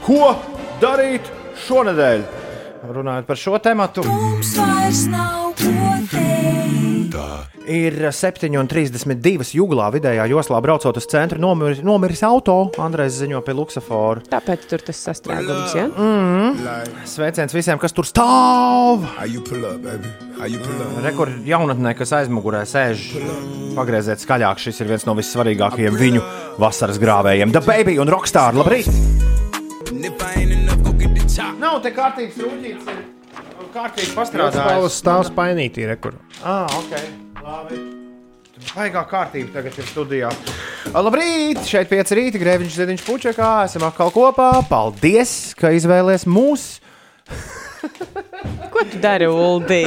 Ko darīt šonadēļ? Runājot par šo tēmu, Mums vairs nav. Ir 7,32 jūglā vidējā joslā braucot uz centru. Nomiris, nomiris auto, Andrēs ziņo pie Luksafora. Tāpēc tur tas sastrēgums, ja? Sveiciens visiem, kas tur stāv! How you pull up, baby? How you pull up? Rekord jaunatnē, kas aizmugurē sēž, pagrieziet skaļāk. Šis ir viens no vissvarīgākajiem viņu vasaras grāvējiem. The Baby un Rockstar. Labrīt! Nav te kārtības rūtīts. Kārtīgi Pastrādājis pastrādājis. stāvs painītī, rekur. Ah, ok. Labi. Baigā kārtība tagad ir studijā. Labrīt! Šeit pieci rīta, grēviņš, ziediņš, pučekā. Esam atkal kopā. Paldies, ka izvēlējies mūs. Ko tu dari, Uldī?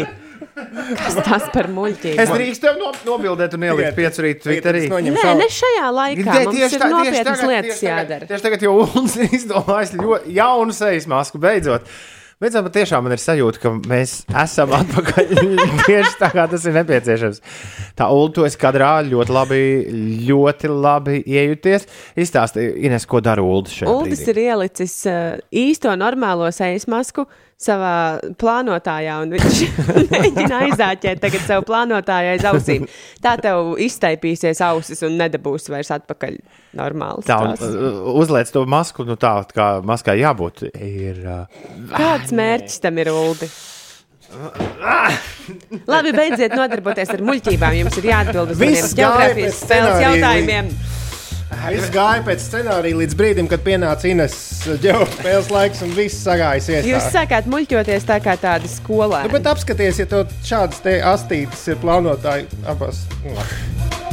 Kas tas par muļķību? Es drīkstu tev no, nobildēt un ielikt pieci rīta Twitterī. Nē, ne šajā laikā. Mums tieši tā- tieši nopietnas tagad- lietas tieši tagad- jādara. Tieši tagad jau Ulas ir izdomājis ļoti jaunu sejas masku beidzot. Beidzot, bet tiešām man ir sajūta, ka mēs esam atpakaļ tieši tā, kā tas ir nepieciešams. Tā Ulu, tu esi kadrā ļoti labi, ļoti labi iejuties. Izstāsti, Ines, ko dara Ulu šeit. Uldis ir ielicis uh, īsto normālo sejas masku savā plānotājā, un viņš mēģina aizāķēt tagad savu plānotāju aiz ausīm. Tā tev iztaipīsies ausis un nedabūs vairs atpakaļ normāli. Tā, un, uh, uzliec to masku, nu tā kā maskai jābūt. Ir, uh, Kāds mērķis tam ir, Uldi? Labi, beidziet nodarboties ar muļķībām. Jums ir jāatbild uz gāja geogrāfijas spēles jautājumiem. Viss gāja pēc scenārija līdz brīdim, kad pienāca Ines ģeospēles laiks un viss sagājis Jūs sākāt muļķoties tā kā tādi skolēni. Nu, bet apskaties, ja to šādas te astītes ir plānotāji abas. Nu,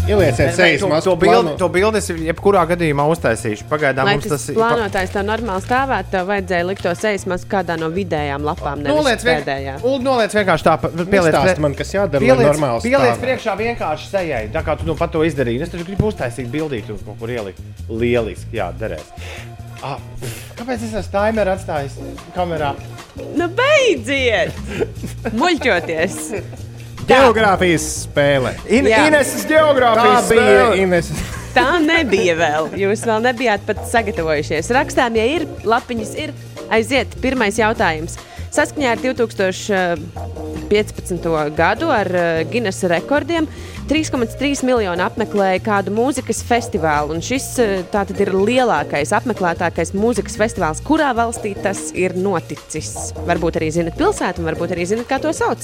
Ielieciet sejas to, masku. to, bildi, to bildi es jebkurā gadījumā uztaisīšu. Pagaidām Lai mums tas tas plānotājs tev normāli stāvētu, tev vajadzēja likt to sejas masku kādā no vidējām lapām, nevis Noliec, vien, pēdējā. Ulu, noliec vienkārši tā, pieliec man, kas jādara, Pieliec, normāli pieliec priekšā vienkārši sejai. Tā kā tu nu pat to izdarīji. Es taču gribu uztaisīt bildīt, uz kaut kur ielikt. Lieliski, jā, derēs. Ah, kāpēc es esmu timeru atstājis kamerā? Nu, beidziet! Muļķoties! Geogrāfijas spēle. In, Jā. Ineses Tā geogrāfijas bija spēle. Ines. Tā nebija vēl. Jūs vēl nebijāt pat sagatavojušies. Rakstām, ja ir lapiņas, ir aiziet. Pirmais jautājums. Saskaņā ar 2015. gadu ar eh, Guinness rekordiem 3,3 miljoni apmeklēja kādu mūzikas festivālu. Un šis eh, tātad ir lielākais, apmeklētākais mūzikas festivāls, kurā valstī tas ir noticis. Varbūt arī zinat pilsētu, un varbūt arī zinat, kā to sauc.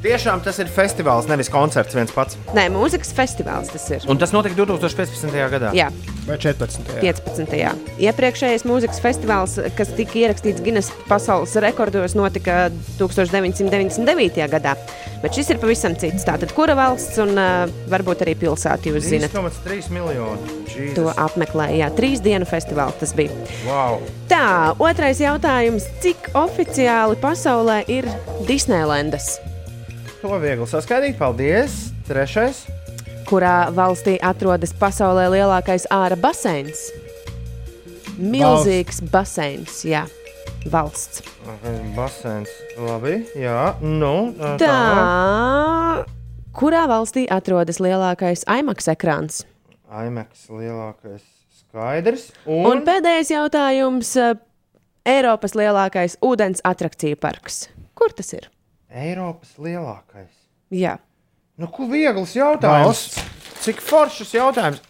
Tiešām tas ir festivāls, nevis koncerts viens pats. Nē, mūzikas festivāls tas ir. Un tas notika 2015. gadā. Jā. Vai 14. 15. Iepriekšējais mūzikas festivāls, kas tika ierakstīts Guinness pasaules rekordos, notika 1999. gadā. Bet šis ir pavisam cits. Tātad, kura valsts un uh, varbūt arī pilsēta jūs zinat? 3,3 miljoni. To Jesus. apmeklēja. Jā, trīs dienu festivāls tas bija. Wow. Tā, otrais jautājums. Cik oficiāli pasaulē ir Disneylandas? To viegli saskaidīt. Paldies. Trešais. Kurā valstī atrodas pasaulē lielākais āra baseins? Milzīgs baseins, jā. Valsts. Basēns. Labi. Jā, nu. Tā. tālāk. Kurā valstī atrodas lielākais IMAX ekrāns? IMAX lielākais skaidrs. Un, Un, pēdējais jautājums. Eiropas lielākais ūdens attrakciju parks. Kur tas ir? Eiropas lielākais. Jā. Nu, ko viegls jautājums? Cik foršs jautājums?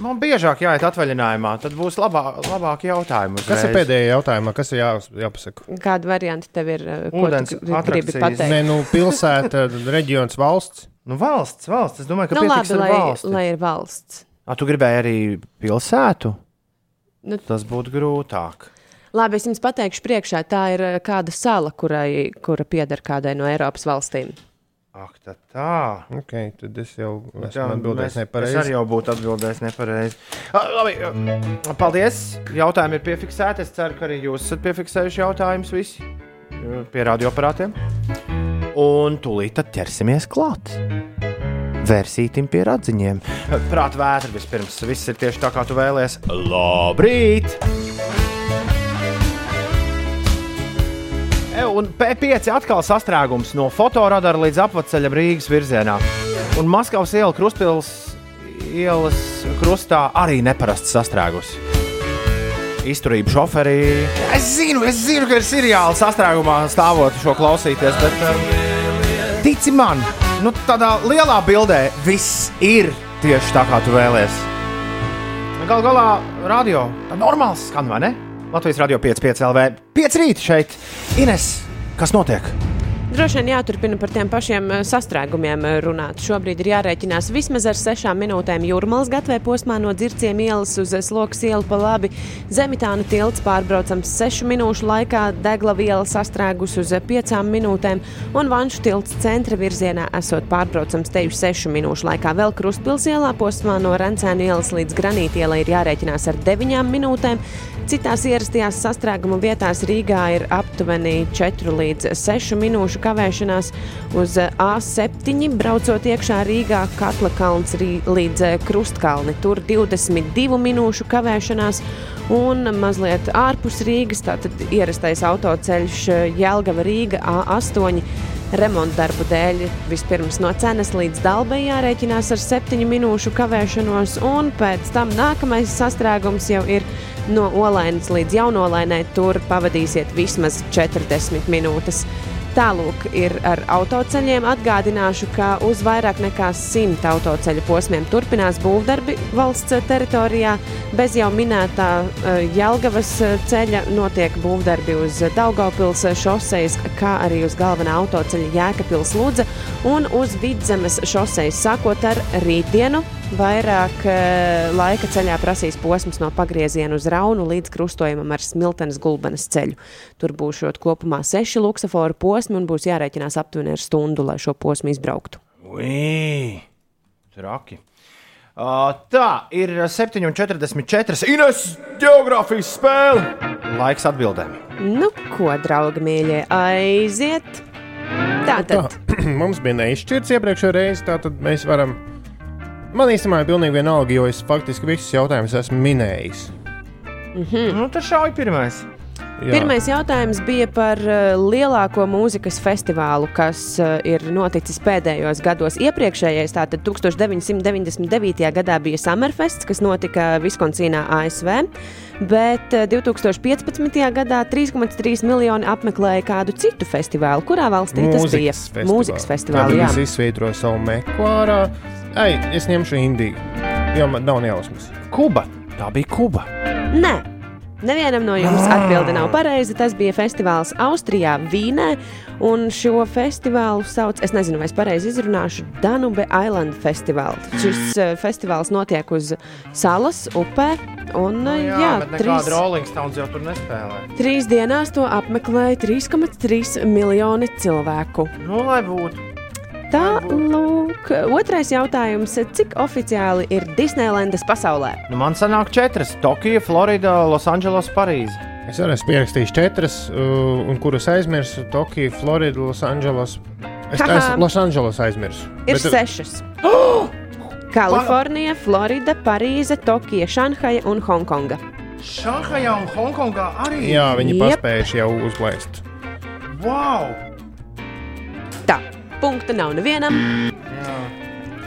Man biežāk jāiet atvaļinājumā, tad būs labā, labāki jautājumi. Kas ir uzreiz. pēdējā jautājumā? Kas ir jā, jāpasaka? Kāda varianta tev ir? eh, Ko Ūdens tu gribi pateikt? Nē, nu, pilsēta, reģions, valsts. Nu, valsts, valsts. Es domāju, ka Nu, labi, lai, valsti. lai ir valsts. A, tu gribēji arī pilsētu? Nu- Tas būtu grūtāk. Labi, es jums pateikšu priekšā, tā ir eh, kāda sala, kurai, kura pieder kādai no Eiropas valstīm. Ak, tā tā. Okay, tad es jau Jā, esmu atbildējis mēs- Es nepareizi. arī jau būtu atbildējis nepareizi. Ah, Labi, paldies. Jautājumi ir piefiksēti. Es ceru, ka arī jūs esat piefiksējuši jautājumus visi pie radioaparātiem. Un tūlīt tad ķersimies klāt. Vērsītim pie radziņiem. Prāta vētra vispirms. Viss ir tieši tā, kā tu vēlies. Labrīt! Un P5 atkal sastrēgums no fotoradara līdz apceļam Rīgas virzienā. Un Maskavas iela krustpils ielas krustā arī neparasti sastrēgusi. Izturība šoferī. Es zinu, es zinu, ka ir seriāli sastrēgumā stāvot šo klausīties, bet um, tici man, nu, tādā lielā bildē viss ir tieši tā, kā tu vēlies. Galu galā radio tā normāls skan, vai ne? Latvijas radio 5,5 LV. 5 rīt šeit. Ines, kas notiek? Droši vien jāturpina par tiem pašiem eh, sastrēgumiem eh, runāt. Šobrīd ir jārēķinās vismaz ar sešām minūtēm jūrmālas gatavē posmā no dzirciem ielas uz eh, sloks ielu pa labi. Zemitāna tilts pārbraucams sešu minūšu laikā, Degla viela sastrēgus uz piecām minūtēm un Vanšu tilts centra virzienā esot pārbraucams teju sešu minūšu laikā. Vēl Krustpils ielā posmā no Rencēna ielas līdz Granītielai ir jārēķinās ar deviņām minūtēm. Citās ierastajās sastrēguma vietās Rīgā ir aptuveni 4 līdz 6 minūšu kavēšanās. Uz eh, A7 braucot iekšā Rīgā Katla kalns līdz Krustkalni. Tur 22 minūšu kavēšanās. Un mazliet ārpus Rīgas, tātad ierastais autoceļš Jelgava Rīga A8 remonta darbu dēļ vispirms no cenas līdz dalbai jārēķinās ar 7 minūšu kavēšanos, un pēc tam nākamais sastrēgums jau ir no Olainas līdz Jaunolainai. Tur pavadīsiet vismaz 40 minūtes. Tālāk ir ar autoceļiem. Atgādināšu, ka uz vairāk nekā 100 autoceļu posmiem turpinās būvdarbi valsts teritorijā. Bez jau minētā uh, Jelgavas eh, ceļa notiek būvdarbi uz Daugaupils šoseis, kā arī uz galvenā autoceļa Jēkabils Lūdza un uz Vidzemes šoseis. Sākot ar rītdienu, vairāk uh, laika ceļā prasīs posms no pagrieziena uz Raunu līdz krustojumam ar Smiltenes gulbenes ceļu. Tur būs kopumā seši luksaforu posmi un būs jārēķinās aptuveni ar stundu, lai šo posmu izbrauktu. Ui, traki. Uh, tā ir 7,44. Ines, geogrāfijas spēle. Laiks atbildēm. Nu, ko, draugi mīļie, aiziet! Tātad, Mums bija neizšķirts iepriekšējā reizē, tātad mēs varam. Man īstenībā ir pilnīgi vienalga, jo es faktiski visus jautājumus esmu minējis. Hmm. Nu, tas šauj pirmais. Jā. pirmais jautājums bija par uh, lielāko mūzikas festivālu, kas uh, ir noticis pēdējos gados. Iepriekšējais, tātad 1999. gadā bija Summerfests, kas notika Viskonsīnā, ASV. Bet uh, 2015. gadā 3,3 miljoni apmeklēja kādu citu festivālu. Kurā valstī tas bija? Mūzikas festivālu. Tad Jā. es izsvītroju savu meku Ei, es ņemšu Indiju. Jo man nav nejausmas. Kuba. Tā bija Kuba. Nē. Nevienam no jums atbildi nav pareizi. Tas bija festivāls Austrijā, Vīnē. Un šo festivālu sauc, es nezinu, vai es pareizi izrunāšu, Danube Island Festival. Šis uh, festivāls notiek uz salas, upē. Un, uh, jā, jā bet trīs, nekāda Rolling Stones jau tur nespēlē. trīs dienās to apmeklēja 3,3 miljoni cilvēku. Nu, lai būtu. Tā, lūk, otrais jautājums. Cik oficiāli ir Disneylandes pasaulē? Nu, man sanāk četras. Tokija, Florida, Losandželos, Parīze. Es arī esmu pierakstījis četras, uh, un kuras aizmirsu - Tokija, Florida, Losandželos. Es esmu Losandželos aizmirsu. Ir Bet- sešas. Kalifornija, Florida, Parīze, Tokija, Šanhaja un Hongkonga. Šanhajā un Hongkongā arī. Jā, viņi Jep. paspējuši jau uzlaist. Wow! Tā, punkta nav nevienam.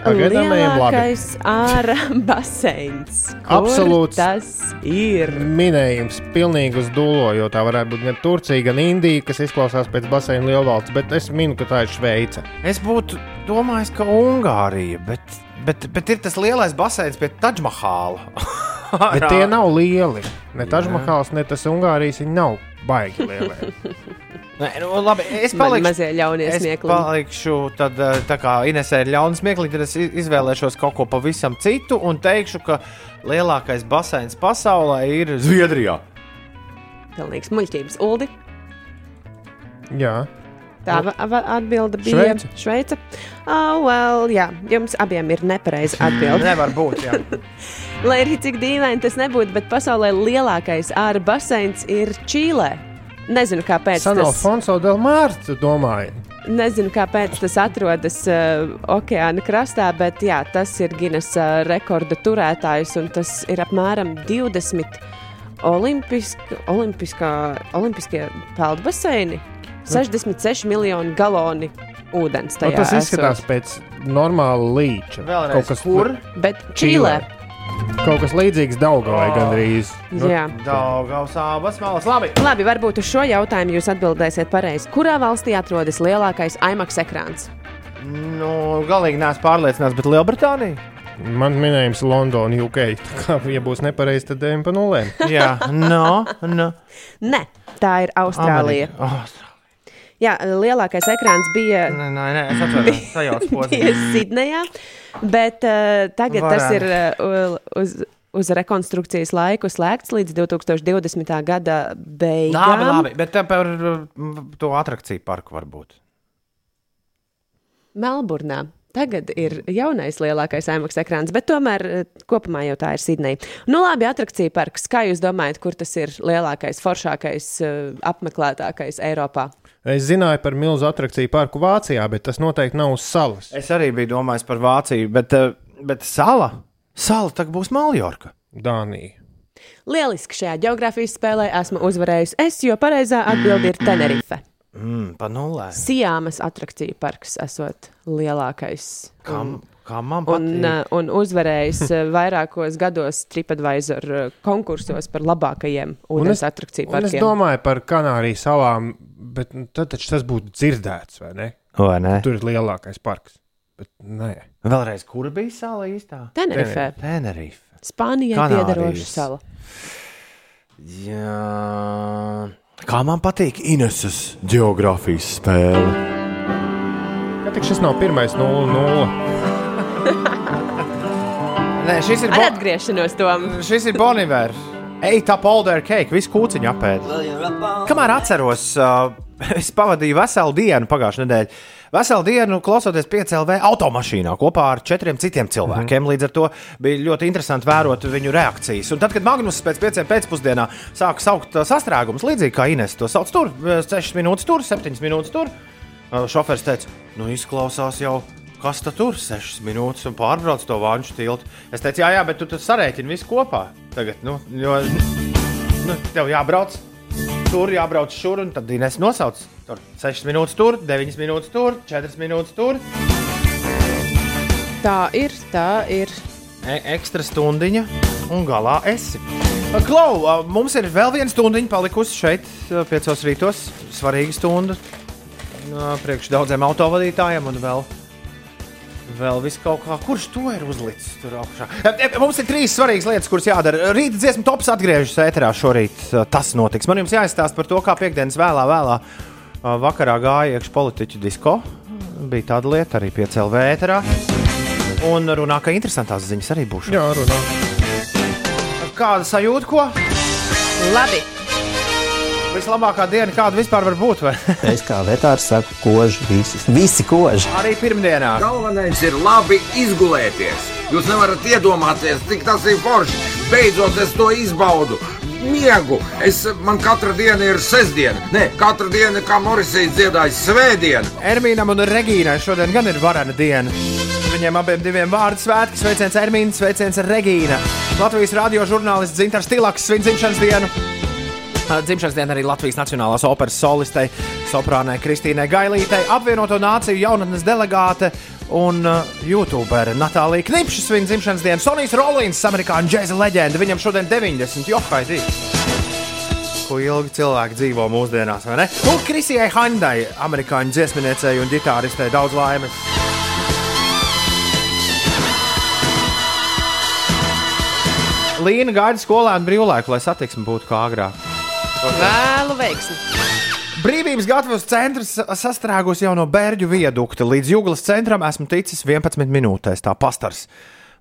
Pagaidām ejam labi. Lielākais ārā baseins. Kur Absolūts. Tas ir. Minējums pilnīgi uz dūlo, jo tā varētu būt gan Turcija, gan Indija, kas izklausās pēc baseina lielvalsts, bet es minu, ka tā ir Šveice. Es būtu domājis, ka Ungārija, bet, bet, bet ir tas lielais baseins pie Taģmahāla. Bet tie nav lieli. Ne Tažmahāls, ne tas Ungārijas, viņi nav baigi lieli. Nē, nu, labi, es palikšu. mazie ļaunie Es smiekli. palikšu, tad, eh, tā kā Inesē ir ļauns smieklīgi, tad es izvēlēšos kaut ko pavisam citu un teikšu, ka lielākais baseins pasaulē ir Zviedrijā. Pilnīgs muļķības. Uldi. Jā, Tā va- atbilde bija Šveice. Šveice. Oh, well, jā, jums abiem ir nepareiza atbilde. Nevar būt. Lai arī cik dīvaini tas nebūtu, bet pasaulē lielākais ārā baseins ir Čīlē. Nezinu, kāpēc San tas, Alfonso del Mārta, domāju. nezinu, kāpēc tas atrodas uh, okeāna krastā, bet jā, tas ir Guinness uh, rekorda turētājs un tas ir apmēram 20 olimpisk, olimpiskā, olimpiskie peldbaseini. 66 miljoni galoni ūdens. Nu, tajā tas izskatās esot. pēc normāla līča. Vēlreiz, kaut kas, kur? Bet Čīlē. Kaut kas līdzīgs Daugavai gandrīz. Nu, Jā. Daudzās abas malas. Labi. Labi, varbūt uz šo jautājumu jūs atbildēsiet pareizi. Kurā valstī atrodas lielākais IMAX ekrāns? Nu, galīgi neesmu pārliecināts, bet Lielbritānija. Man minējums Londona, UK. Tā kā, ja būs nepareizi, tad ejam pa nulēm. Jā, no, no. Nē, tā ir Austrālija. Amerika. Oh, Jā, lielākais ekrāns bija, nē, nē, nē, es atceros, sajaucu bija posmu. Sidnejā, bet uh, tagad tas Varētu. ir uh, uz, uz rekonstrukcijas laiku slēgts līdz 2020. gada beigām. Labi, labi, bet par uh, to atrakciju parku varbūt. Melburnā. Tagad ir jaunais lielākais IMAX ekrāns, bet tomēr eh, kopumā jau tā ir Sidneja. Nu, labi, attrakcija parks. Kā jūs domājat, kur tas ir lielākais, foršākais, apmeklētākais Eiropā? Es zināju par milzu attrakciju parku Vācijā, bet tas noteikti nav uz salas. Es arī biju domājis par Vāciju, bet, uh, bet sala, sala tagad būs Maljorka. Dānija. Lieliski šajā geogrāfijas spēlē esmu uzvarējusi es, jo pareizā atbilde ir Tenerife. Mm, pa nulē. Sijāmas attrakciju parks esot lielākais. Kam, kā man Un, patīk? eh, un uzvarējis eh, vairākos gados TripAdvisor eh, konkursos par labākajiem ūdens attrakciju un es parkiem. domāju par Kanārijas salām, bet nu, tad taču tas būtu dzirdēts, vai ne? Vai ne? Tur ir lielākais parks. Bet nē, Vēlreiz, kur bija sala īstā? Tenerife, Tenerife. Spānijai piederoša sala. Jā. Kā man patīk Ineses geogrāfijas spēle. Kā tik šis nav pirmais 0-0? Nē, šis ir, Ar bo atgriešanos tom. šis ir Bonivers. Ej, tā polder cake, visu kūciņu apēd. Kamēr atceros, uh, es pavadīju veselu dienu pagājušajā nedēļā. Veselu dienu klausoties piecēlē automašīnā kopā ar četriem citiem cilvēkiem. Mm -hmm. Līdz ar to bija ļoti interesanti vērot viņu reakcijas. Un tad, kad Magnus pēc pieciem pēcpusdienā sāka saukt uh, sastrēgumus, līdzīgi kā Ines to sauc, tur 6 minūtes, tur 7 minūtes. Tur. Uh, Šofērs teica, nu izklausās jau, kas tad tur 6 minūtes un pārbrauc to vanšu tiltu. Es teicu, jā, jā, bet tu tur sarēķini visu kopā. Tagad, nu, jo, nu, tev jābrauc tur, jābrauc šur, un tad Ines nosauc. Tur 6 minūtes tur, 9 minūtes tur, 4 minūtes tur. Tā ir, tā ir. E ekstra stundiņa, un galā esi. Klau, mums ir vēl viena stundiņa palikusi šeit, ā, piecos rītos. Svarīga stunda. Priekš daudziem autovadītājiem un vēl. Vēl viss kaut kā, kurš to ir uzlicis tur augšā. Mums ir trīs svarīgas lietas, kuras jādara. Rīta dziesmu tops atgriežas ēterā šorīt. ā, Tas notiks. Man jums jāizstāsta par to, kā piekdienas vēlā, vēlā ā, vakarā gāja iekšā politiķu disko. Bija tāda lieta arī pie CLV ēterā. Un runā, ka interesantās ziņas arī būs. Jā, runā. Kāda sajūta, ko? Labi. Vislabākā diena, kāda vispār var būt? Vai? Es kā vetārs saku, koži, visi, visi koži. Arī pirmdienā. Galvenais ir labi izgulēties. Jūs nevarat iedomāties, cik tas ir forši. Beidzot, es to izbaudu. miegu. Es, man katra diena ir sestdiena. Nē, katra diena, kā Morisija dziedāja, svētdiena. Ermīnam un Regīnai šodien gan ir varena diena. Viņiem abiem diviem vārdu svētki, sveiciens Ermīna, sveiciens Regīna. Latvijas radio žurnālists Zintars Tilaks svin dzimšanas dienu. Ā, Dzimšanas diena arī Latvijas Nacionālās operas solistei, soprānai Kristīnai Gailītei, apvienoto nāciju jaunatnes delegāte un uh, YouTubere Natālija Knipša svin dzimšanas dienu. Sonijas Rollins, amerikāņu džēza leģenda, viņam šodien 90, johaidī. Ko ilgi cilvēki dzīvo mūsdienās, vai ne? Un Krisijai Handai, amerikāņu dziesminiecei un ģitāristei, daudz laimes. Līna gaida skolēnu brīvlaiku, lai satiksme būtu kā agrāk. Vēlu veiksmi! Brīvības gatavības centrs sastrēgus jau no Bērģu viadukta līdz Jūglas centram. Esmu ticis 11 minūtēs, tā pastars.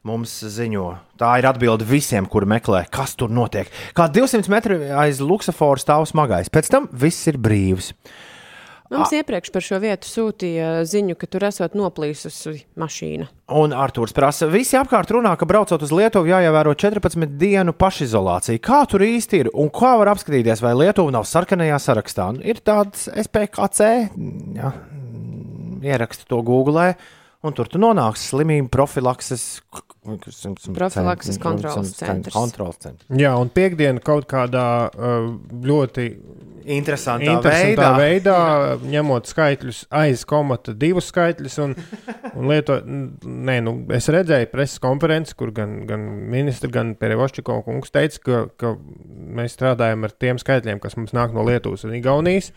Mums ziņo, tā ir atbilde visiem, kuri meklē, kas tur notiek. Kā 200 metru aiz Luksafora stāv smagais, pēc tam viss ir brīvs. Mums iepriekš par šo vietu sūtīja ziņu, ka tur esot noplīsusi mašīna. Un Arthurs prasa, visi apkārt runā, ka braucot uz Lietuvu jāievēro 14 dienu pašizolācija. Kā tur īsti ir un kā var apskatīties, vai Lietuva nav sarkanajā sarakstā? Un Ir tāds SPKC, ja, ieraksti to Google, un tur tu nonāksi slimību profilakses. Profilakses kontroles centrs. Kontrols centrs. Jā, un piekdiena kaut kādā uh, ļoti Interesantā, interesantā veidā. veidā, ņemot skaitļus aiz komata, divus skaitļus. Un, un lieto, nē, nu, es redzēju preses konferenci, kur gan, gan ministrs, gan Perevošķiko kungs teica, ka, ka mēs strādājam ar tiem skaitļiem, kas mums nāk no Lietuvas un Igaunijas.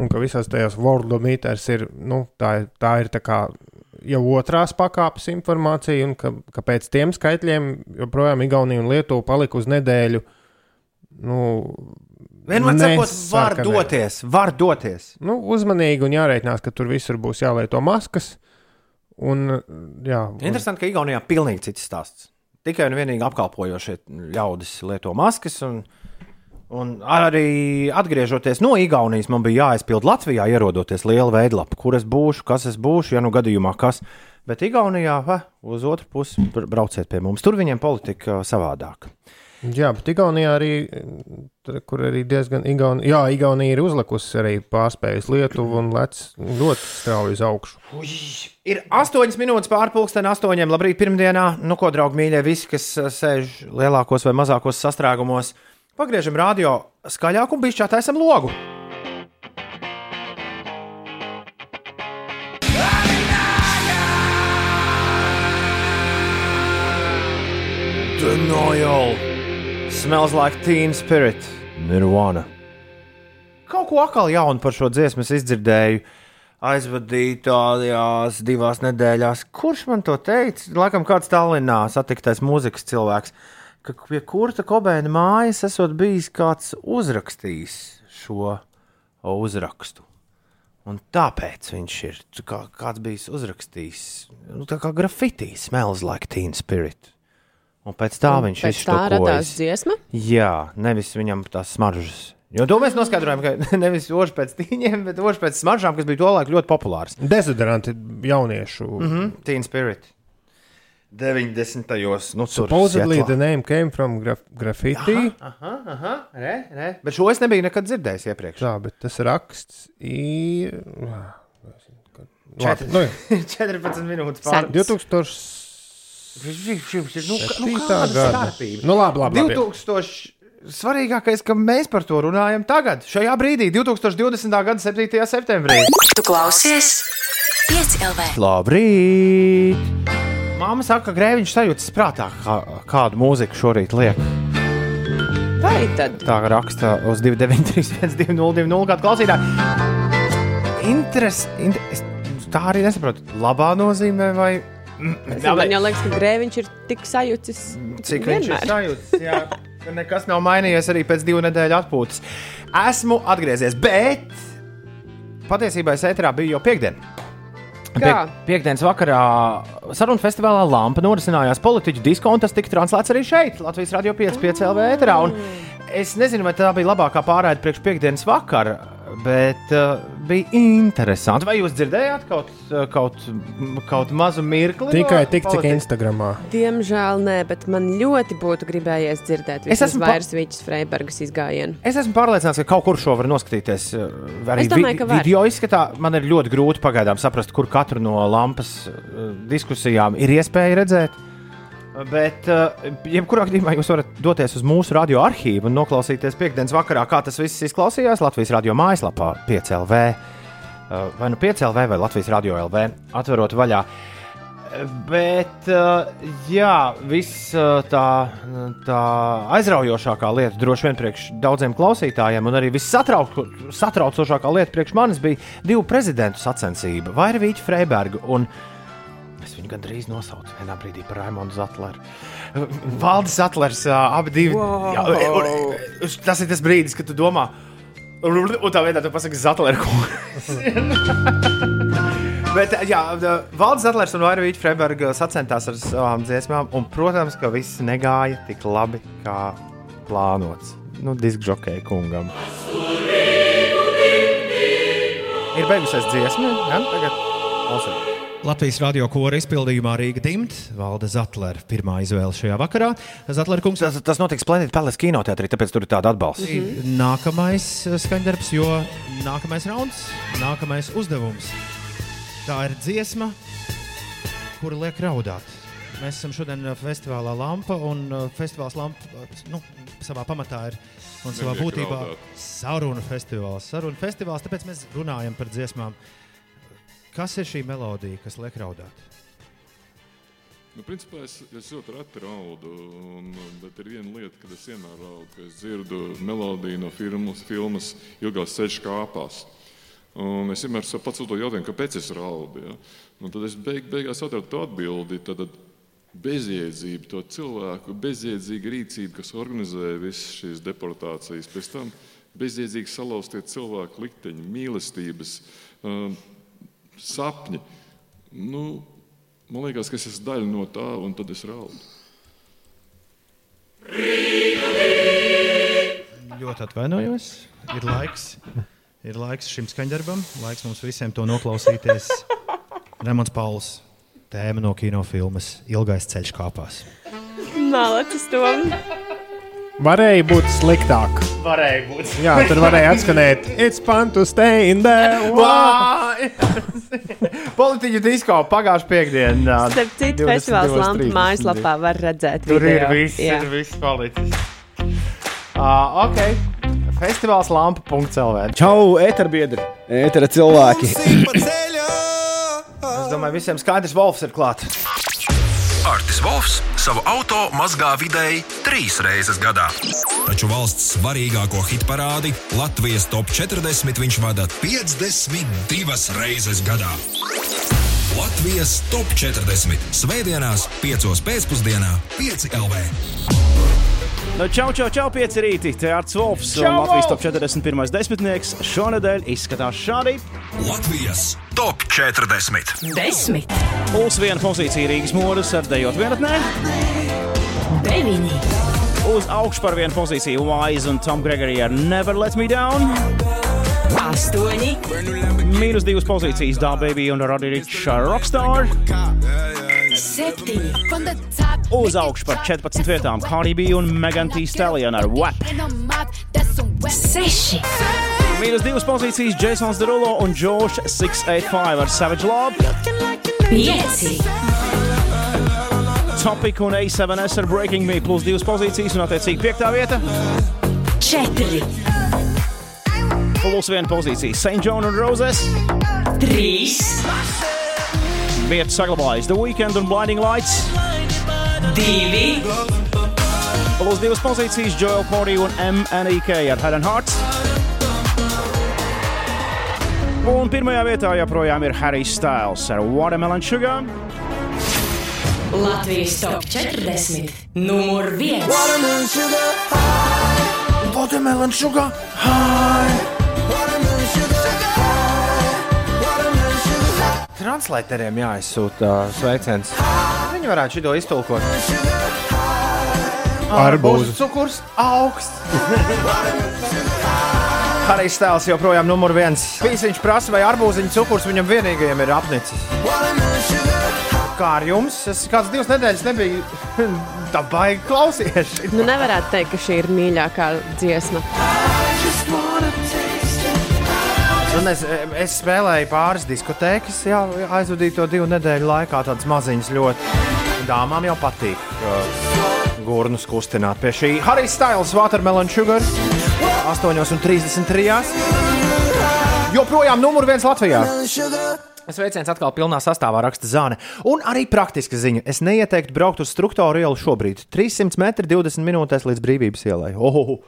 Un ka visās tajās worldometers ir, nu, tā, ir- tā ir tā kā jau otrās pakāpes informācija, un ka, ka pēc tiem skaitļiem joprojām Igaunija un Lietuva palika uz nedēļu. Nu, Vienmēr sakot, var doties, var doties. nu, uzmanīgi un jārēķinās, ka tur visur būs jālieto maskas. Un, jā, un, Interesanti, ka Igaunijā pilnīgi cits stāsts. Tikai un vienīgi apkalpojošie ļaudis lieto maskas. Un, un arī atgriežoties no Igaunijas, man bija jāaizpild Latvijā, ierodoties liela veidlapa, kur es būšu, kas es būšu, ja nu gadījumā kas. Bet Igaunijā, va, uz otru pusi, br- brauciet pie mums. Tur viņiem politika savādāka. jā, bet Igaunijā arī, kur arī diezgan Igauni, jā, Igaunija ir uzlikusi arī pārspējas Lietuvu un lec ļoti strauji uz augšu. Ir 8 minūtes pārpusdienā, 8. Labrīt, pirmdienā. Nu, ko, draugi, mīļie, visi, kas uh, sēž lielākos vai mazākos sastrēgumos, pagriežam radio skaļāk un bišķi attaisam logu. Denial. Smells like teen spirit. Nirvana. Kaut ko atkal jaunu par šo dziesmu es izdzirdēju aizvadītājās divās nedēļās. Kurš man to teica? Laikam kāds Tallinā satiktais mūzikas cilvēks, ka pie kurta Kobēna mājas esot bijis kāds uzrakstījis šo uzrakstu. Un tāpēc viņš ir kā, kāds bijis uzrakstījis, nu, tā kā grafitī, smells like teen spirit. Un pēc tā viņš Pēc tā radās dziesma. Jā, nevis viņam tās smaržas. Jo to mēs noskaidrojam, ka nevis ožs pēc tīņiem, bet ožs pēc smaržām, kas bija tolaik ļoti populārs. Dezodoranti jauniešu. Mm -hmm. Teen Spirit. 90. Nu, tur Supposedly the name came from graf graffiti. Aha, aha, re, re. Bet šo es nebiju nekad dzirdējis iepriekš. Tā, bet tas raksts ir. Četri. Labi, nu, 14 minūtes Sen. pār 2000. Nu, nu, kāda gada. starpība? Nu, labi, labi. labi. 2000. Svarīgākais, ka mēs par to runājam tagad, šajā brīdī, 2020. gada 7. septembrī. Tu klausies 5 LV. Labrīt! Māma saka, ka grēviņš sajūtas prātā, kā, kādu mūziku šorīt liek. Vai tad? Tā raksta uz 293, 202, kāda klausītāja. Interes, inter, es tā arī nesaprotu. Labā nozīmē, vai Jā, man jau liekas, ka grēviņš ir tik sajūtis. cik viņš ir vienmēr. sajūts. Jā, ka nekas nav mainījies arī pēc divu nedēļu atpūtas. Esmu atgriezies, bet patiesībā es ēterā biju jau piekdienā. Kā? Piektdienas vakarā sarunu festivālā Lampa norisinājās politiķu disko, un tas tika translēts arī šeit, Latvijas Rādio 5, 5 LV ēterā. Es nezinu, vai tā bija labākā pārraide priekš piekdienas vakara. Bet uh, bija interesanti. Vai jūs dzirdējāt kaut, uh, kaut, kaut mazu mirkli? Tikai no tik, cik? Instagramā. Diemžēl nē, bet man ļoti būtu gribējies dzirdēt Es esmu vairs Vīķis Freibergas izgājienu. Es esmu pārliecināts, ka kaut kur šo var noskatīties. uh, Arī Es domāju, ka var. video izskatā man ir ļoti grūti pagaidām saprast, kur katru no lampas diskusijām ir iespēja redzēt. Bet, uh, jebkurā gadījumā, jūs varat doties uz mūsu radio arhīvu un noklausīties piekdienas vakarā, kā tas viss izklausījās Latvijas radio mājaslapā, 5LV. Uh, Vai nu 5LV vai Latvijas radio LV atverot vaļā. Bet, uh, jā, viss tā, tā aizraujošākā lieta, droši vien priekš daudziem klausītājiem, un arī vissatraucošākā lieta priekš manis bija divu prezidentu sacensība, vai arī Vīķa Freiberga. Un es viņu gandrīz nosaucu vienā brīdī par Raimonu Zatleru. Valdis Zatlers, uh, abi divi. Jā, un, un, tas ir tas brīdis, kad tu domā, un tā vietā tu pasaki Zatleru. Bet, jā, Valdis Zetlers un Vairvīķa Freiberga sacentās ar savām dziesmām, un, protams, ka viss negāja tik labi, kā plānots. Nu, diskžokēja kungam. Ir beigusies dziesma, ja? tagad klausās. Latvijas radio kora izpildījumā Rīga Dimta, Valde Zatlera pirmā izvēle šajā vakarā. Zatlera kungs, Tas, tas notiks Planet Palace kinoteātrī, tāpēc tur ir tāda atbalsta. nākamais eh, skaņdarbs, jo nākamais rauns, nākamais uzdevums. Tā ir dziesma, kura liek raudāt. Mēs esam šodien eh, festivālā Lampa, un eh, festivāls Lampa nu, savā pamatā ir un savā būtībā raudāt. sarunu festivāls. Sarunu festivāls, tāpēc mēs runājam par dziesmām. Kas ir šī melodija, kas liek raudāt? Nu, principā es, es ļoti reti raudu, un, bet ir viena lieta, kad es vienmēr raudu, ka es dzirdu melodiju no filmas, filmas Ilgās ceļš kāpās. Un es vienmēr sev pats uzdodu jautājumu, kāpēc es raudu. Ja? Un tad es beig, beigās atradu to atbildi. Tad bezjēdzība, to cilvēku bezjēdzīga rīcība, kas organizē visas šīs deportācijas, pēc tam bezjēdzīgi salauztie cilvēku likteņi, mīlestības, um, sapņi. Nu, man liekas, ka es esmu daļa no tā, un tad es raudu. Ļoti atvainojos. Ir laiks, ir laiks šim skaņdarbam, laiks mums visiem to noklausīties. Remons Pauls, tēma no kinofilmas Ilgais ceļš kāpās. Malacis to. Varēja būt sliktāk. Varēja būt. Jā, tur varēja atskanēt, it's fun to stay in there. Politiķu disko pagājušā piekdienā. Starp citu, festivāls Lampa mājaslapā var redzēt. Tur ir video. viss, Jā. ir viss palicis. Uh, ok, festivāls lampa.clv. Čau, eterbiedri, etera cilvēki. Es domāju, visiem skaidrs, Wolfs ir klāts. Artis Volfs savu auto mazgā vidēji trīs reizes gadā. Taču valsts svarīgāko hitparādi Latvijas top 40 viņš vada 52 reizes gadā. Latvijas top 40 Svētdienās, 5 pēcpusdienā, 5 LV. Nu, čau, čau, čau, pieci rīti. Te ir Arts Volfs un Čau, Latvijas top 41. desmitnieks. Šonadēļ izskatās šādi. Latvijas top 40. Desmit, Puls viena pozīcija Rīgas mūras ar dejot vienatnē. deviņi, Uz augšu par vienu pozīciju Wise un Tom Gregory ar Never Let Me Down. astoņi, Mīnus divas pozīcijas Dābaby un Roddy Rich ar Rockstar. Septiņi, Uz augšu par 14 vietām B un Megan Thee Stallion ar WAP. seši, Mīnus divas pozīcijas Jasons Derulo un George 685 ar Savage Love. pieci, Topic un A7S ar Breaking Me plus divas pozīcijas un attiecīgi piektā vieta. četri, Plus viena pozīcija St. John un Roses. trīs, Vietu saglabājas The Weekend un Blinding Lights. divi, Plus divas pozīcijas Joel Corey un MNEK ar Head and Heart. Un pirmajā vietā joprojām ir Harry Styles ar Watermelon Sugar. Latvijas top 40, numur viens. Watermelon sugar high. Translatoriem jāizsūta uh, sveiciens. Viņi varētu šo iztulkot. Arbūzu. cukurs augsts. Harijs Stēls joprojām numur viens. Viņš prasa, vai arbūziņu cukurs viņam vienīgajam ir apnicis. Kā ar jums? Es kādas divas nedēļas nebiju tā baigi klausījies. Nu, nevarētu teikt, ka šī ir mīļākā dziesma. Un es, es spēlēju pāris diskotēkas, jā, aizvadīju to divu nedēļu laikā. Tādas maziņas ļoti. Dāmām jau patīk gurnus kustināt pie šī. Harijs Stils, Watermelon Sugar, 8,33. Joprojām numur viens Latvijā. Sveiciens atkal pilnā sastāvā raksta Zāne. Un arī praktiska ziņa. Es neieteiktu braukt uz struktūru ielu šobrīd. 300 metri 20 minūtēs līdz brīvības ielai. Oh,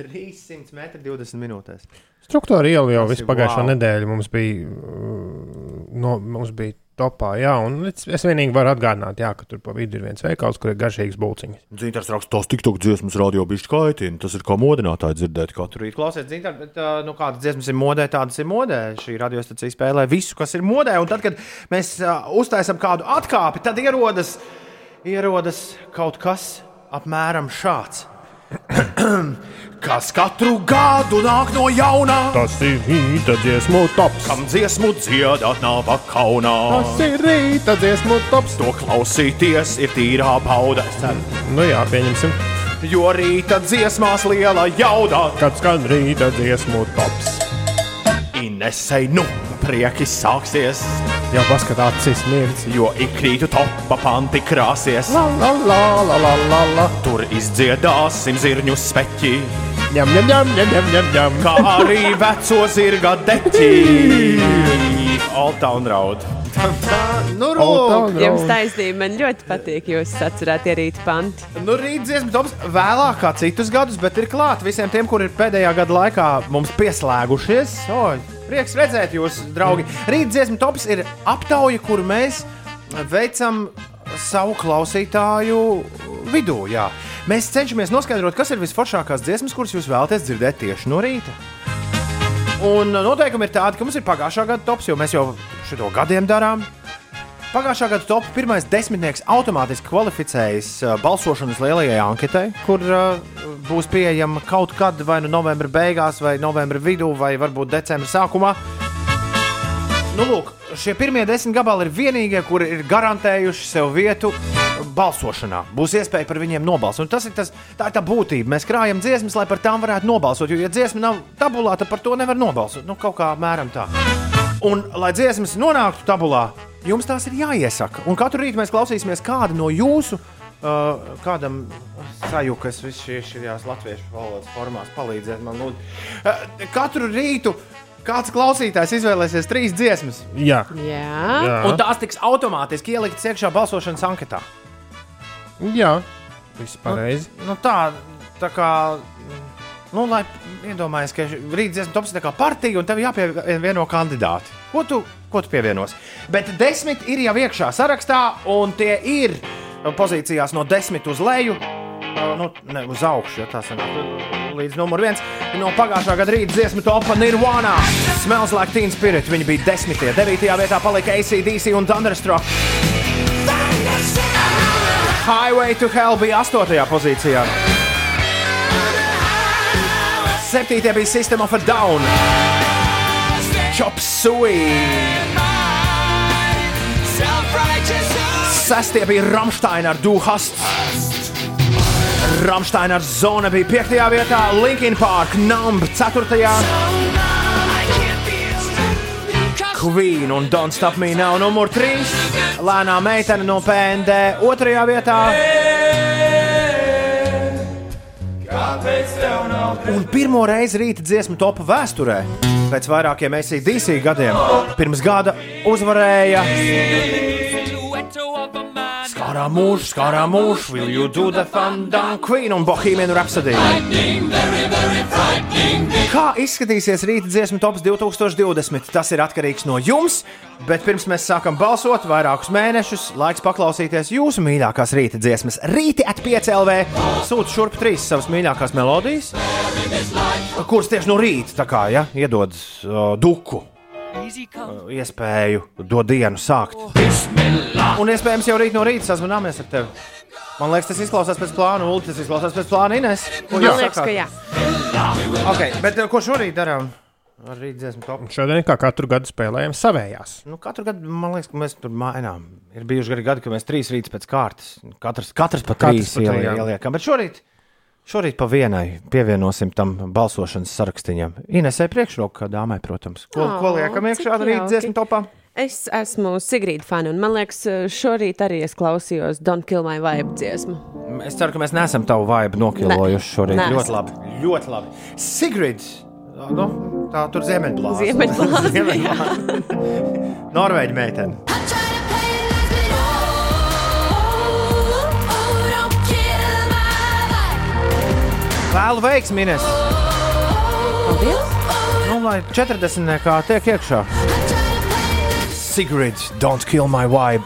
300 metri 20 minūtēs. Struktūra iela jau visu pagājušo wow. nedēļu mums bija, uh, no, mums bija topā. Jā, un es, es vienīgi varu atgādināt, jā, ka tur pa vidu ir viens veikals, kur ir garšīgs bulciņas. Zīmēs raksta, tas tik tālu dziesmas radio bija skaitina. Tas ir kā modinātāji dzirdēt katru rītu. Klausiet, zīmēs, bet nu, kādas dziesmas ir modē, tādas ir modē. Šī radiostacija spēlē visu, kas ir modē. Un tad, kad mēs uh, uztaisām kādu atkāpi, tad ierodas, ierodas kaut kas apmēram šāds. Kas katru gadu nāk no jauna, Tas ir rīta dziesmu tops. kam dziesmu dziedāt nav pakaunā. Tas ir rīta dziesmu tops. To klausīties ir tīrā bauda. Nu jā, pieņemsim. Jo rīta dziesmās liela jauda. Kad skan rīta dziesmu tops. Inesei, nu, prieki sāksies. Jau paskatās, acis mirds. Jo ikrītu topa panti krāsies. La la la la la la la. Tur izdziedāsim zirņu speķi, Ņem, ņem, ņem, ņem, ņem, ņem, ņem. kā arī veco zirga deķi. Old Town Road. nu, Road. Jums taisnība, man ļoti patīk jūsu atcerētie rīta panti. Nu, rīt dziesmu tops vēlāk kā citus gadus, bet ir klāt visiem tiem, kuri ir pēdējā gada laikā mums pieslēgušies. O, prieks redzēt jūs, draugi. Rīt dziesmu tops ir aptauja, kur mēs veicam savu klausītāju vidū. Jā. Mēs cenšamies noskaidrot, kas ir visforšākās dziesmas, kuras jūs vēlaties dzirdēt tieši no rīta. Un noteikumi ir tādi, ka mums ir pagājušā gada tops, jo mēs jau šo gadiem darām. Pagājušā gada top pirmais desmitnieks automātiski kvalificējas uh, balsošanas lielajai anketai, kur uh, būs pieejama kaut kad vai nu novembra beigās, vai novembra vidū, vai varbūt decembra sākumā. Nu, lūk, šie pirmie desmit gabali ir vienīgie, kuri ir garantējuši sev vietu balsošanā. Būs iespēja par viņiem nobalsot. Un Tas ir tas, tā ir tā būtība. Mēs krājam dziesmas, lai par tām varētu nobalsot. Jo, ja dziesma nav tabulā, tad par to nevar nobalsot. Nu, kaut kā mēram tā. Un, lai dziesmas nonāktu tabulā, jums tās ir jāiesaka. Un katru rītu mēs klausīsimies kādu no jūsu, uh, kādam sajūkas visās šajās latviešu valodas formās palīdzēt man. Lūdzu. Uh, katru rītu kāds klausītājs izvēlēsies trīs dziesmas, Jā, Jā, jā. un tās tiks automātiski ieliktas iekšā balsošanas anketā. jā. viss pareizi. Nu, tā, tā kā. Nu, lai iedomājies, ka rīt dziesmu tops ir tā kā partija, un tev jāpievieno kandidāti. Ko tu, ko tu pievienos? Bet desmit ir jau iekšā sarakstā, un tie ir pozīcijās no desmit uz leju. Nu, ne uz augšu, ja tā sanāk. Līdz numur viens. No pagājušā gada rīta dziesmu topā Nirvana. Smells like Teen Spirit. Viņi bija desmitie. Devītajā vietā palika ACDC un Thunderstruck. Highway to Hell bija astotajā pozīcijā. Septītajā bija System of a Down. Chop Suey. Sestie bija Ramstein ar Du Hast. Ramstein ar Zona bija piektajā vietā, Linkin Park, Numb 4. Queen un Don't Stop Me Now numur 3. Lēnā meitene no PND 2. vietā. Un pirmo reizi rīta dziesmu topu vēsturē, pēc vairākiem ACDC gadiem, pirms gada uzvarēja Skārā mūža, will you do the down Queen un Bohemian Rhapsody? Kā izskatīsies rīta dziesmu tops 2020? Tas ir atkarīgs no jums, bet pirms mēs sākam balsot vairākus mēnešus, laiks paklausīties jūsu mīļākās rīta dziesmas. Rīti at 5 LV sūta šurp trīs savas mīļākās melodijas, kuras tieši no rīta kā, ja, iedod uh, duku. Uh, iespēju to dienu sākt. Un iespējams jau rīt no rīta sazvanāmies ar tevi. Man liekas, tas izklausās pēc plāna. Ulu, tas izklausās pēc plāna Ines. Ko Man liekas, sakāt? ka jā. Okay, bet eh, ko šorīt darām? Ar rītdienu topu. Šodien, kā katru gadu, spēlējam savējās. Nu, katru gadu man liekas, ka mēs tur mainām. Ir bijuši arī gadi, kad mēs trīs rītus pēc kārtas. Katrs, katrs pa Katrs trīs trijām. ieliekam. Bet šorīt, šorīt pa vienai pievienosim tam balsošanas sarakstiņam. Inesē priekšroku, kā dāmai, protams. Ko, Ā, ko liekam iekšā jauki. rītdienu topā? Es esmu Sigrīda fani, un man liekas, šorīt arī es klausījos Don't Kill My Vibe dziesmu. Es ceru, ka mēs neesam tavu vaibu nokilojuši šorīt. neesam. Ļoti labi. Ļoti labi. Sigrid! Nu, tā tur. Ziemeļblāzma, Ziemeļblāzma. Norvēģi meitene. Vēlu veiksmi, Ines! Paldies! Nu, lai 40. kā tiek iekšā. Sigrid, don't kill my vibe.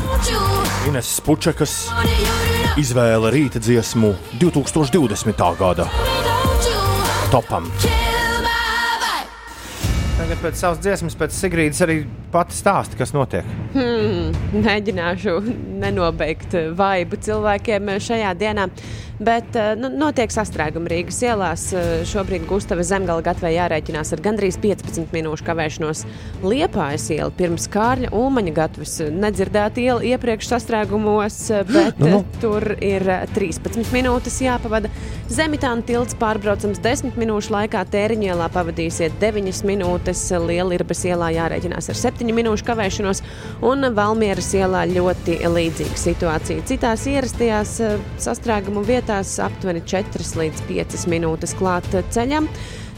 Ines Spučakas izvēle rīta dziesmu 2020. gada topam. Tagad pēc savas dziesmas, pēc Sigrīdas arī pati stāsta, kas notiek. Hmm, mēģināšu nenobeigt vaibu cilvēkiem šajā dienā. Bet eh, nu, notiek sastrēgumi Rīgas ielās. Eh, Šobrīd Gustavas zemgala gatavē jārēķinās ar gandrīz 15 minūšu kavēšanos. Liepājas iela pirms Kārļa Ulmaņa gatavs nedzirdēta iela iepriekš sastrēgumos, eh, bet Nu, nu. tur ir eh, 13 minūtes jāpavada. Zemitāna tilts pārbraucams 10 minūšu laikā, Tēriņielā pavadīsiet 9 minūtes, Lielirbas ielā jārēķinās ar 7 minūšu kavēšanos, un Valmieras ielā ļoti līdzīga situācija. Citās ierastajās sastrēgumu vietās aptuveni 4 līdz 5 minūtes klāt eh, ceļam.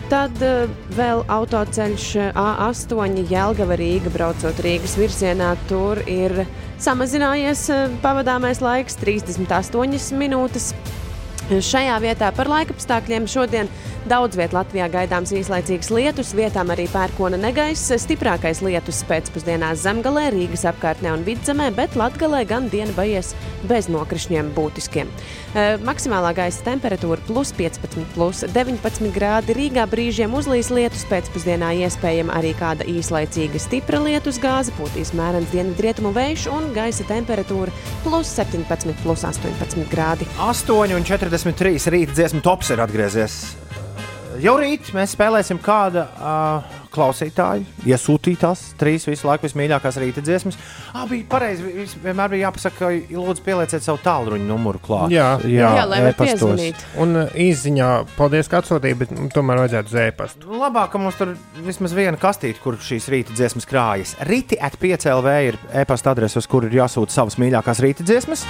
Tad uh, vēl autoceļš eh, A8, Jēlgava Rīga, braucot Rīgas virzienā. Tur ir samazinājies eh, pavadāmais laiks, 38 minūtes. Šajā vietā par laikapstākļiem šodien daudz vietā Latvijā gaidāms īslaicīgs lietus, vietām arī pērkona negaiss. Stiprākais lietus pēcpusdienā zemgalē, Rīgas apkārtnē un vidzemē, bet Latgalē gan diena baies bez nokrišņiem būtiskiem. E, Maksimālā gaisa temperatūra plus 15, plus 19 grādi. Rīgā brīžiem uzlīs lietus, pēcpusdienā iespējama arī kāda īslaicīga stipra lietus gāze, pūtīs mērens dienvidrietumu vējš un gaisa temperatūra plus 17, plus 18 grādi. 8,43 rīta dziesmu tops ir atgriezies. Jau rīt mēs spēlēsim kāda uh, klausītāja iesūtītās trīs visu laiku vismīļākās rīta dziesmas. Ah, bija pareizi. vis- Vienmēr bija jāpasaka, ka lūdzu pielieciet savu tālruņa numuru klāt. Jā, Jā, lai var e-pastos. piezvanīt. Un īsiņā, paldies, ka atsūtīji, bet mm, tomēr vajadzētu uz e-pastu. Nu, Labāk, ka mums tur vismaz viena kastīte, kur šīs rīta dziesmas krājas. Rīti at 5 LV ir e-pasta adrese, uz kuru ir jāsūta savas mīļākās rīta dziesmas.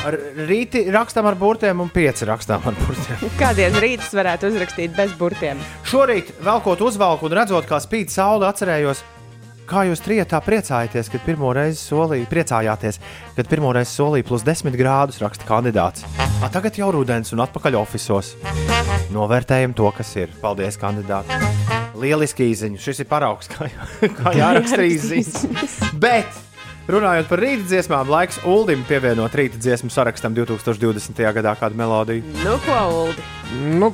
Ar rīti rakstām ar burtiem un pieci rakstām ar burtiem. Kādien rītus varētu uzrakstīt bez burtiem? Šorīt, velkot uzvalku un redzot, kā spīd saule, atcerējos, kā jūs trijotā priecājaties, kad pirmo reizi solīja, priecājāties, kad pirmo reizi solīja plus 10 grādus, raksta kandidāts. A, tagad jau rudens un atpakaļ oficiālos. Novērtējam to, kas ir. Paldies, kandidāti! Lieliski īziņa. Šis ir paraugs, kā, kā jāraksta īziņas. Bet! Runājot par rīta dziesmām, laiks Uldim pievienot rīta dziesmu sarakstam 2020. gadā kādu melodiju. Nu, ko, Ulu? Nu,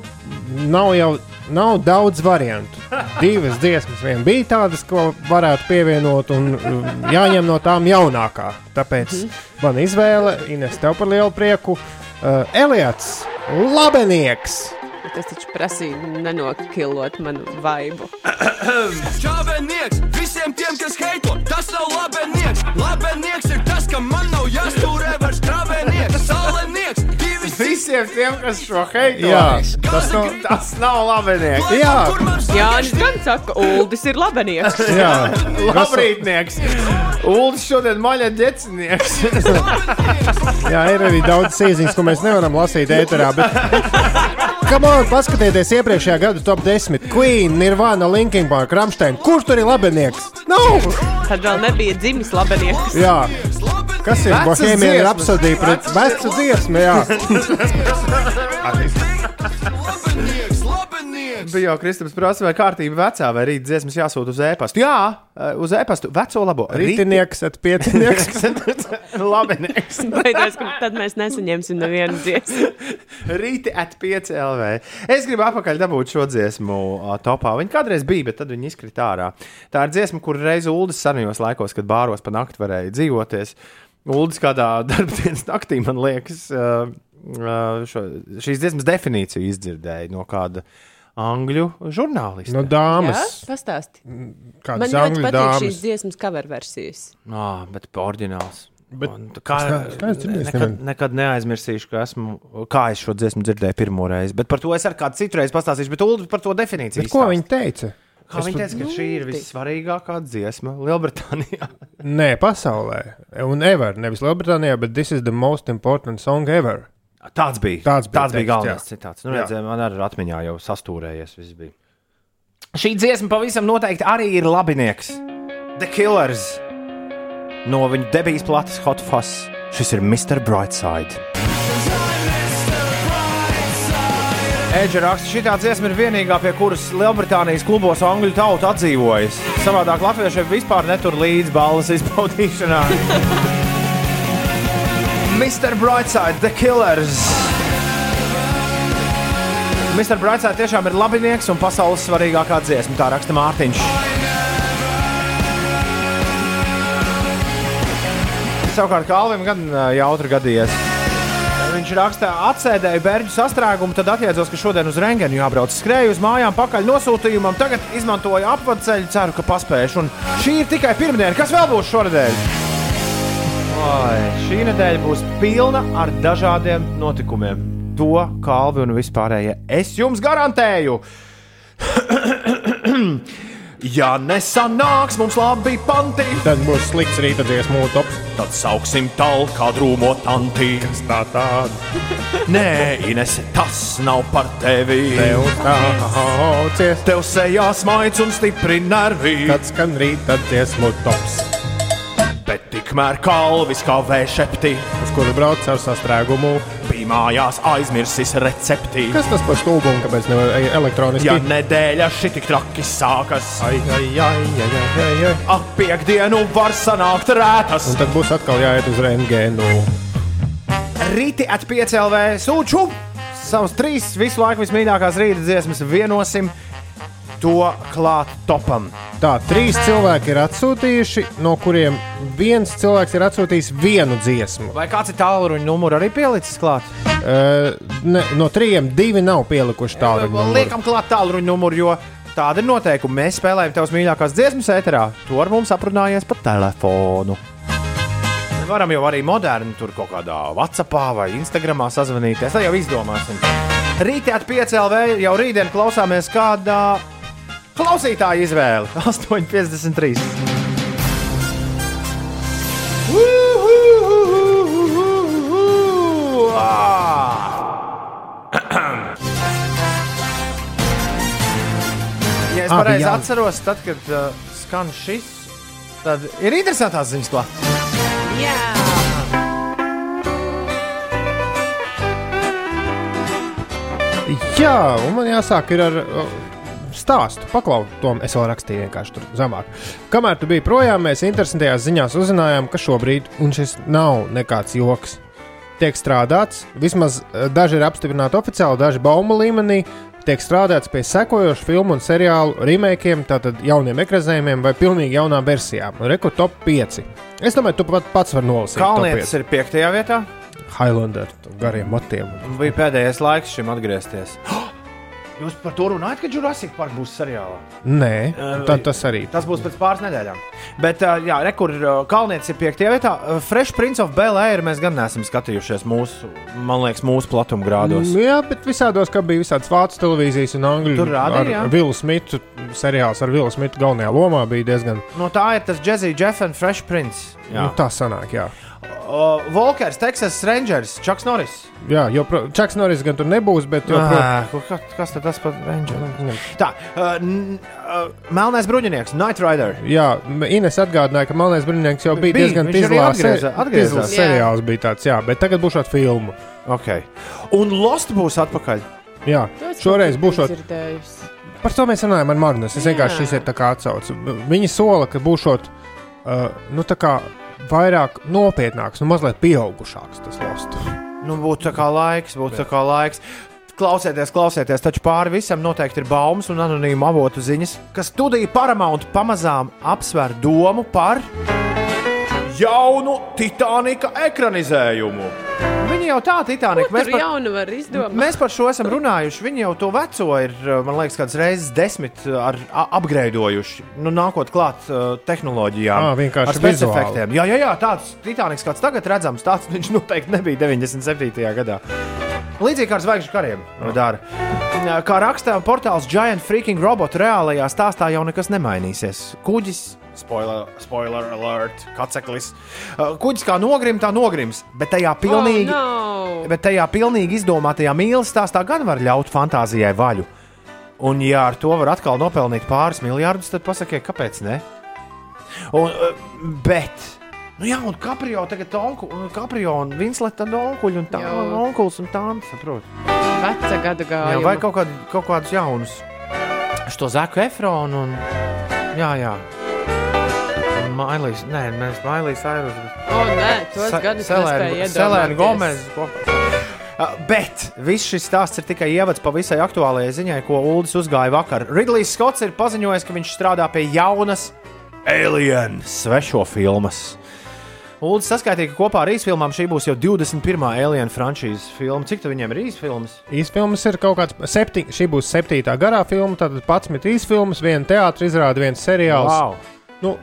nav jau nav daudz variantu. Divas dziesmas vien bija tādas, ko varētu pievienot, un uh, jāņem no tām jaunākā. Tāpēc man izvēle, Ines, tev par lielu prieku. Uh, Eliats, labenieks! Tas taču prasīja nenokilot manu vaibu. Čāvenieks visiem tiem, kas heito, tas nav labenieks. Labenieks ir tas, ka man nav jāstūrē vairs krāvenieks. Salenieks, divi Visiem tiem, kas šo heito, Jā, tas nav, tas nav labinieks. jā, Jānis gan saka, Uldis ir labanieks. jā. Labrītnieks! Uldis šodien maļa ģecinieks. jā, ir arī daudz sīziņas, ko mēs nevaram lasīt ēterā. Bet... Kam on, paskatieties iepriekšējā gada top 10. Queen, Nirvana, Linkin Park, Ramstein. Kurš tur ir labenieks? Nav! Tad vēl nebija dzimis labanieks. Jā. Kas ir Bohēmija dziesmas. rapsodija pret vecu dziesmu? Labenieks. Bija jau Kristaps prasa, vai kārtība vecā vai rīt dziesmas jāsūta uz e-pastu. Jā, eh, uz e-pastu veco labo. Rītinieks, at piecinieks. Labinieks. Baidos, ka tad mēs nesaņemsim nevienu dziesmu. Rīti at 5 LV. Es gribu apakaļ dabūt šo dziesmu topā. Viņa kādreiz bija, bet tad viņa izkrita ārā. Tā ir dziesma, kur reiz Ulas senajos laikos, kad bāros pa nakti varēja dzīvoties. Uldis kādā darbdienas naktī, man liekas, šo, šīs dziesmas definīciju izdzirdēja no kāda angļu žurnālista. No Jā, dāmas. pastāsti. Kādas Man ļoti angļu patīk dāmas. šīs dziesmas cover versijas. Ah, bet oriģināls. Bet, Un tā kā, es ne- es dzirdējis nekad, nekad neaizmirsīšu, ka esmu, kā es šo dziesmu dzirdēju pirmo reizi. Bet par to es ar kādu citu reizi pastāstīšu. Bet Ulu par to definīciju. Bet ko izstāsta. viņi teica? Kā viņi teica, ka šī ir vissvarīgākā dziesma Lielbritānijā. Nē, pasaulē. Un ever. Nevis Lielbritānijā, bet this is the most important song ever. Tāds bija. Tāds bija, Tāds bija teksts, galvenais jā. citāts. Nu, redzēju, man arī atmiņā jau sastūrējies. Šī dziesma pavisam noteikti arī ir labinieks. The Killers no viņu debijas plates Hot Fuzz. Šis ir Mr. Brightside. Edžera raksta, šī dziesma ir vienīgā, pie kuras Lielbritānijas klubos angļu tauta atdzīvojas. Savādāk latviešiem vispār netur līdzi balvas izbaudīšanā. Mr. Brightside, The Killers. Mr. Brightside tiešām ir labinieks un pasaules svarīgākā dziesma, tā raksta Mārtiņš. Savukārt Kalvim gan jautri gadījies. Viņš raksta, atsēdēju bērnu sastrēgumu, tad attiecos, ka šodien uz Rengenu jābrauc. Skrēju uz mājām, pakaļ nosūtījumam, tagad izmantoju apceļu, ceru, ka paspēšu. Un šī ir tikai pirmdiena. Kas vēl būs šonadēļ? Oi, šī nedēļa būs pilna ar dažādiem notikumiem. To kalvi un vispārējie es jums garantēju. ja nesanāks mums labi panti, Tad būs slikts rīta dziesmu tops. tad sauksim tālu kā drūmo tanti. Kas tā tāda? Nē, Ines, tas nav par tevi. Tev traucies. Tev sejā smaids un stipri nervi. Kad skan rīta dziesmu tops. Bet tikmēr kalvis kā vēšepti. Uz kuru brauc ar sastrēgumu. Bija mājās aizmirsis recepti. Kas tas par stulbumu, kāpēc nevar e- elektroniski? Ja nedēļa šī tik traki sākas, Ai, ai, ai, ai, ai, ai, ai. ap piekdienu var sanākt rētas. Un tad būs atkal jāiet uz rentgēnu. Rīti at 5 LV sūču. Savus trīs visu laiku vismīļākās rīta dziesmas vienosim to klāt topam. Tā, trīs cilvēki ir atsūtījuši, no kuriem viens cilvēks ir atsūtījis vienu dziesmu. Vai kāds ir tālruņa numurs arī pielicis klāt? Uh, ne, no trījiem divi nav pielikuši tādu Liekam, klāt tālruņa numuru, jo tāda ir noteikuma. Mēs spēlējam tavas mīļākās dziesmas ēterā. Tu ar mums aprunājies pa telefonu. Varam jau arī moderni tur kaut kādā WhatsApp vai Instagramā sazvanīties. Tad jau izdomāsim. Rītā at 5 LV jau rītdien klausāmies kādā klausītāja izvēle. 8,53. Ja es pareizi jā. atceros, tad, kad uh, skan šis, tad ir interesantās ziņas klāt. Jā, Jā, un man jāsāk ir ar uh, stāstu. Paklau, to es vēl rakstīju vienkārši tur zemāk. Kamēr tu biji projām, mēs interesantajās ziņās uzzinājām, ka šobrīd, un šis nav nekāds joks, tiek strādāts. Vismaz uh, daži ir apstiprināti oficiāli, daži baumu līmenī. Tiek strādāts pie sekojošu filmu un seriālu remakiem, tātad jauniem ekranizējumiem vai pilnīgi jaunām versijām. Rekord top 5. Es domāju, tu pat pats vari nolasīt. Kalnietis ir piektajā vietā. 5. Highlander, gariem matiem. Bija pēdējais laiks šim atgriezties. Jūs par to runājat, ka Jurassic Park būs seriālā? Nē, Uh, tad tas arī. Tas būs pēc pāris nedēļām. Bet, uh, jā, rekur, uh, Kalnietis ir piektajā vietā. Fresh Prince of Bel Air mēs gan neesam skatījušies mūsu, man liekas, mūsu platuma grādos. Mm, Jā, bet visādos, kā bija visādas vācu televīzijas un angļu Tur rādīja, Vilnu Smitu. Seriāls ar Vilnu Smitu galvenajā lomā bija diezgan. No tā ir tas Jazzy Jeff un Fresh Prince. Jā, Nu, tā sanāk, jā. Uh, Volkers, Texas Rangers, Čaks Norris. Jā, jo pro- Čaks Norris gan tur nebūs, bet joprojām. Ah, ko- kas, tad tas par Rangers? Tā, uh, uh, Melnais bruņinieks, Night Rider. Jā, Ines atgādināja, ka Melnais Brīnīgs jau bija Bija, diezgan Jā. seriāls bija tāds, jā, bet tagad būs šāda filma. Okay. Un Lost būs atpakaļ. Jā, to es šoreiz būs dzirdējusi. Par to mēs runājam ar Magnus. Es vienkārši šis ir tā kā atsauce. Viņi sola, ka būšot uh, nu, tā kā vairāk nopietnāks, nu mazliet pieaugušāks tas lost. Nu, būtu tā kā laiks, būtu tā kā laiks. Klausieties, klausieties, taču pāri visam noteikti ir baumas un anonīmu avotu ziņas, ka studija Paramount pamazām apsver domu par jaunu Titanika ekranizējumu. Viņi jau tā, Titanika. Mēs par jaunu var izdomāt. Mēs par šo esam runājuši. Viņi jau to veco ir, man liekas, kādas reizes desmit ar, a, upgradeojuši. Nu, nākot klāt uh, tehnoloģijām, Ā, vienkārši ar spēcīgiem vizuāli. efektiem. Jā, jā, jā, tāds Titaniks, kāds tagad redzams, tāds viņš noteikti nebija 97. gadā. Līdzīgi kā ar zvaigžņu kariem dara. Kā rakstā portāls Giant Freaking Robot, reālajā stāstā jau nekas nemainīsies. Kuģis, spoiler, spoiler alert, kaceklis. Uh, Kuģis kā nogrim, tā nogrims, bet tajā pilnīgi, Oh, no. bet tajā pilnīgi izdomātajā mīlestības stāstā gan var ļaut fantāzijai vaļu. Un, ja ar to var atkal nopelnīt pāris miljardus, tad pasakiet, kāpēc ne? Un, uh, bet, nu jā, un Caprio tagad onku, Caprio un Vinsleta onkuļi un tā, Jā. onkuls un tā, saprot. Veca gada Jā, gājuma. vai kaut, kād, kaut kādus jaunus. Šo Zaku Efronu un. Jā, jā. Mailijas, nē, mēs Mailijas Airus. O, nē, tos gadus nespēju Selēna iedomāties. Gomez kopā. Uh, Bet viss šis stāsts ir tikai ievads pa visai aktuālajai ziņai, ko Ulas uzgāja vakar. Ridlijs Skots ir paziņojis, ka viņš strādā pie jaunas Alien svešo filmas. Ulas saskaitīja, ka kopā ar īsfilmām šī būs jau 21. Alien frančīzes filma. Cik tu viņiem ir īsfilmas? Īsfilmas ir kaut kāds septiņ, šī būs septītā garā filma, tad 11 īsfilmas, viena teātris izrāda, viens seriāls. Wow. Nu,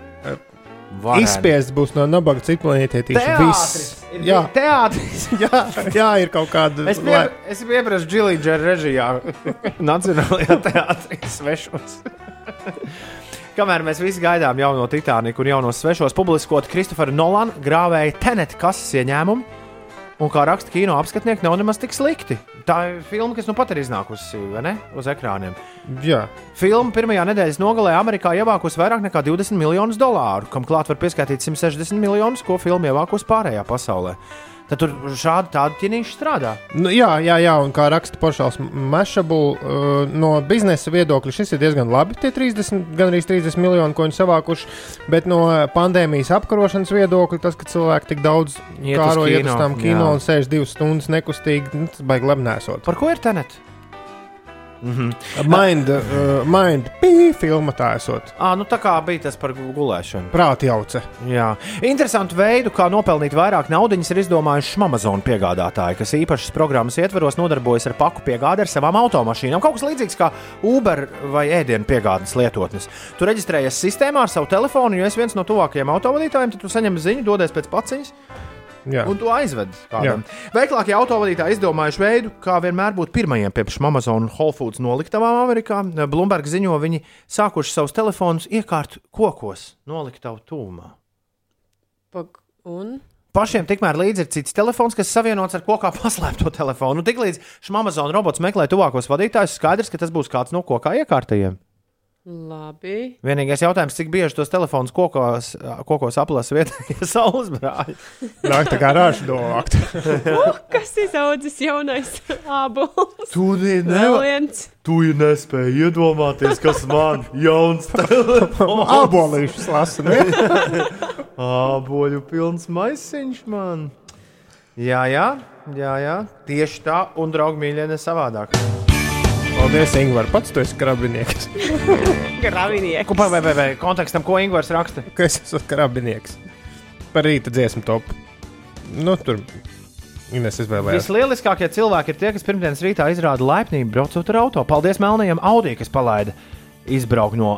Varēni. Izspiests būs no nabaga citplanētietīša. Teātris! Ir Jā, teātris! jā, jā, ir kaut kāda. Es biju, es iepriekš Džilīdžera režijā, Nacionālajā teātrī svešos. Kamēr mēs visi gaidām jauno Titaniku un jaunos svešos, publiskot Kristofera Nolana grāvēja Tenet kases ieņēmumu. Un kā raksta kino apskatnieki, nav nemaz tik slikti. Tā ir filma, kas nu pat ir iznākusi uz ekrāniem. Jā. Filma pirmajā nedēļas nogalē Amerikā ievākusi vairāk nekā 20 miljonus dolāru, kam klāt var pieskaitīt 160 miljonus, ko filma ievākusi pārējā pasaulē. Tad tur šādi tādi ķinīši strādā. Nu, jā, jā, jā, un kā raksta poršāls Mešabul, uh, no biznesa viedokļa šis ir diezgan labi. Tie 30, gan arī 30 miljoni, ko viņi savākuši, bet no pandēmijas apkarošanas viedokļa, tas, ka cilvēki tik daudz Iet uz kāro iet uz kino, tām kino jā. un sēž divas stundas nekustīgi, nu, tas baigi lemnēsot. Par ko ir Tenet? Mm -hmm. Mind, uh, mind, pī, filma tā esot. À, nu tā kā bija tas par gu- gulēšanu. Prāti jauca. Jā. Interesantu veidu, kā nopelnīt vairāk naudas, ir izdomājuši Amazon piegādātāji, kas īpašas programmas ietvaros nodarbojas ar paku piegādi ar savām automašīnām. Kaut kas līdzīgs kā Uber vai ēdienu piegādes lietotnes. Tu reģistrējies sistēmā ar savu telefonu, jo esi viens no tuvākajiem autovadītājiem, tad tu saņem ziņu, dodies pēc paciņas. Jā. Un to aizved kādam. Veiklākie autovadītāji izdomājuši veidu, kā vienmēr būt pirmajiem pie Amazon un Whole Foods noliktavām Amerikā. Bloomberg ziņo, viņi sākuši savus telefonus iekārt kokos, noliktavu tūmā. Pag- Un? Pašiem tikmēr līdzi ir cits telefons, kas savienots ar kokā paslēpto telefonu. Tiklīdz šim Amazon robots meklē tuvākos vadītājus, skaidrs, ka tas būs kāds no kokā iekārtajiem. Labi. Vienīgais jautājums, cik bieži tos telefonus kokos, kokos aplasa vietējie saules brāļi. Nāk tā kā rāžu dovākt. Uh, kas izaudzis jaunais ābols? Tu Vēl viens. Tu nespēji iedomāties, kas man jauns telefons. Abolīšus lasa, ne? Āboļu pilns maisiņš man. Jā, jā, jā, jā. tieši tā, un draugi mīļie ne savādāk. Paldies, Ingūna. Pats tu esi karabinieks. Gravinieks. Ko, vai, vai, vai, kontekstam, ko Ingūns raksta? Ka es esmu karabinieks. Par rīta dziesmu topu. Nu, tur Ines izvēlējās. Vislielākie cilvēki ir tie, kas pirmdienas rītā izrāda laipnību braucot ar auto. Paldies Melnajam Audi, kas palaida izbraukt no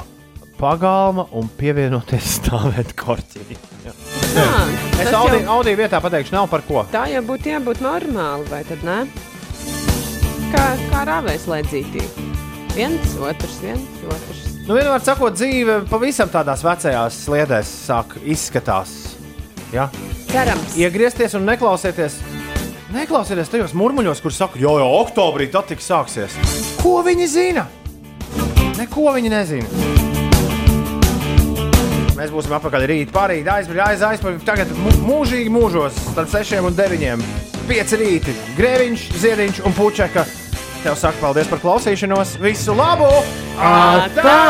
pagalma un pievienoties stāvēt korķī. Jā. Jā, Es Audi, jau- Audi vietā pateikšu, nav par ko. Tā jau būtu jābūt normāli, vai tad ne? Kā, kā rāvēs laidzītī. Viens, otrs, viens, otrs. Nu, vienmēr sakot, dzīve pavisam tādās vecajās sliedēs sāk izskatās. Ja? Cerams. Iegriezties un neklausieties. Neklausieties tajos murmuļos, kur saka, jau jau oktobrī tas tiks sāksies. Ko viņi zina? Neko viņi nezina. Mēs būsim apakaļ rīt, pārīt, aizbraukt, aiz, aizbraukt. Tagad mū- mūžīgi mūžos, starp 6 un 9. 5 rīti, grēviņš, ziediņš un puķeka. Tev saka paldies par klausīšanos. Visu labu! Atā!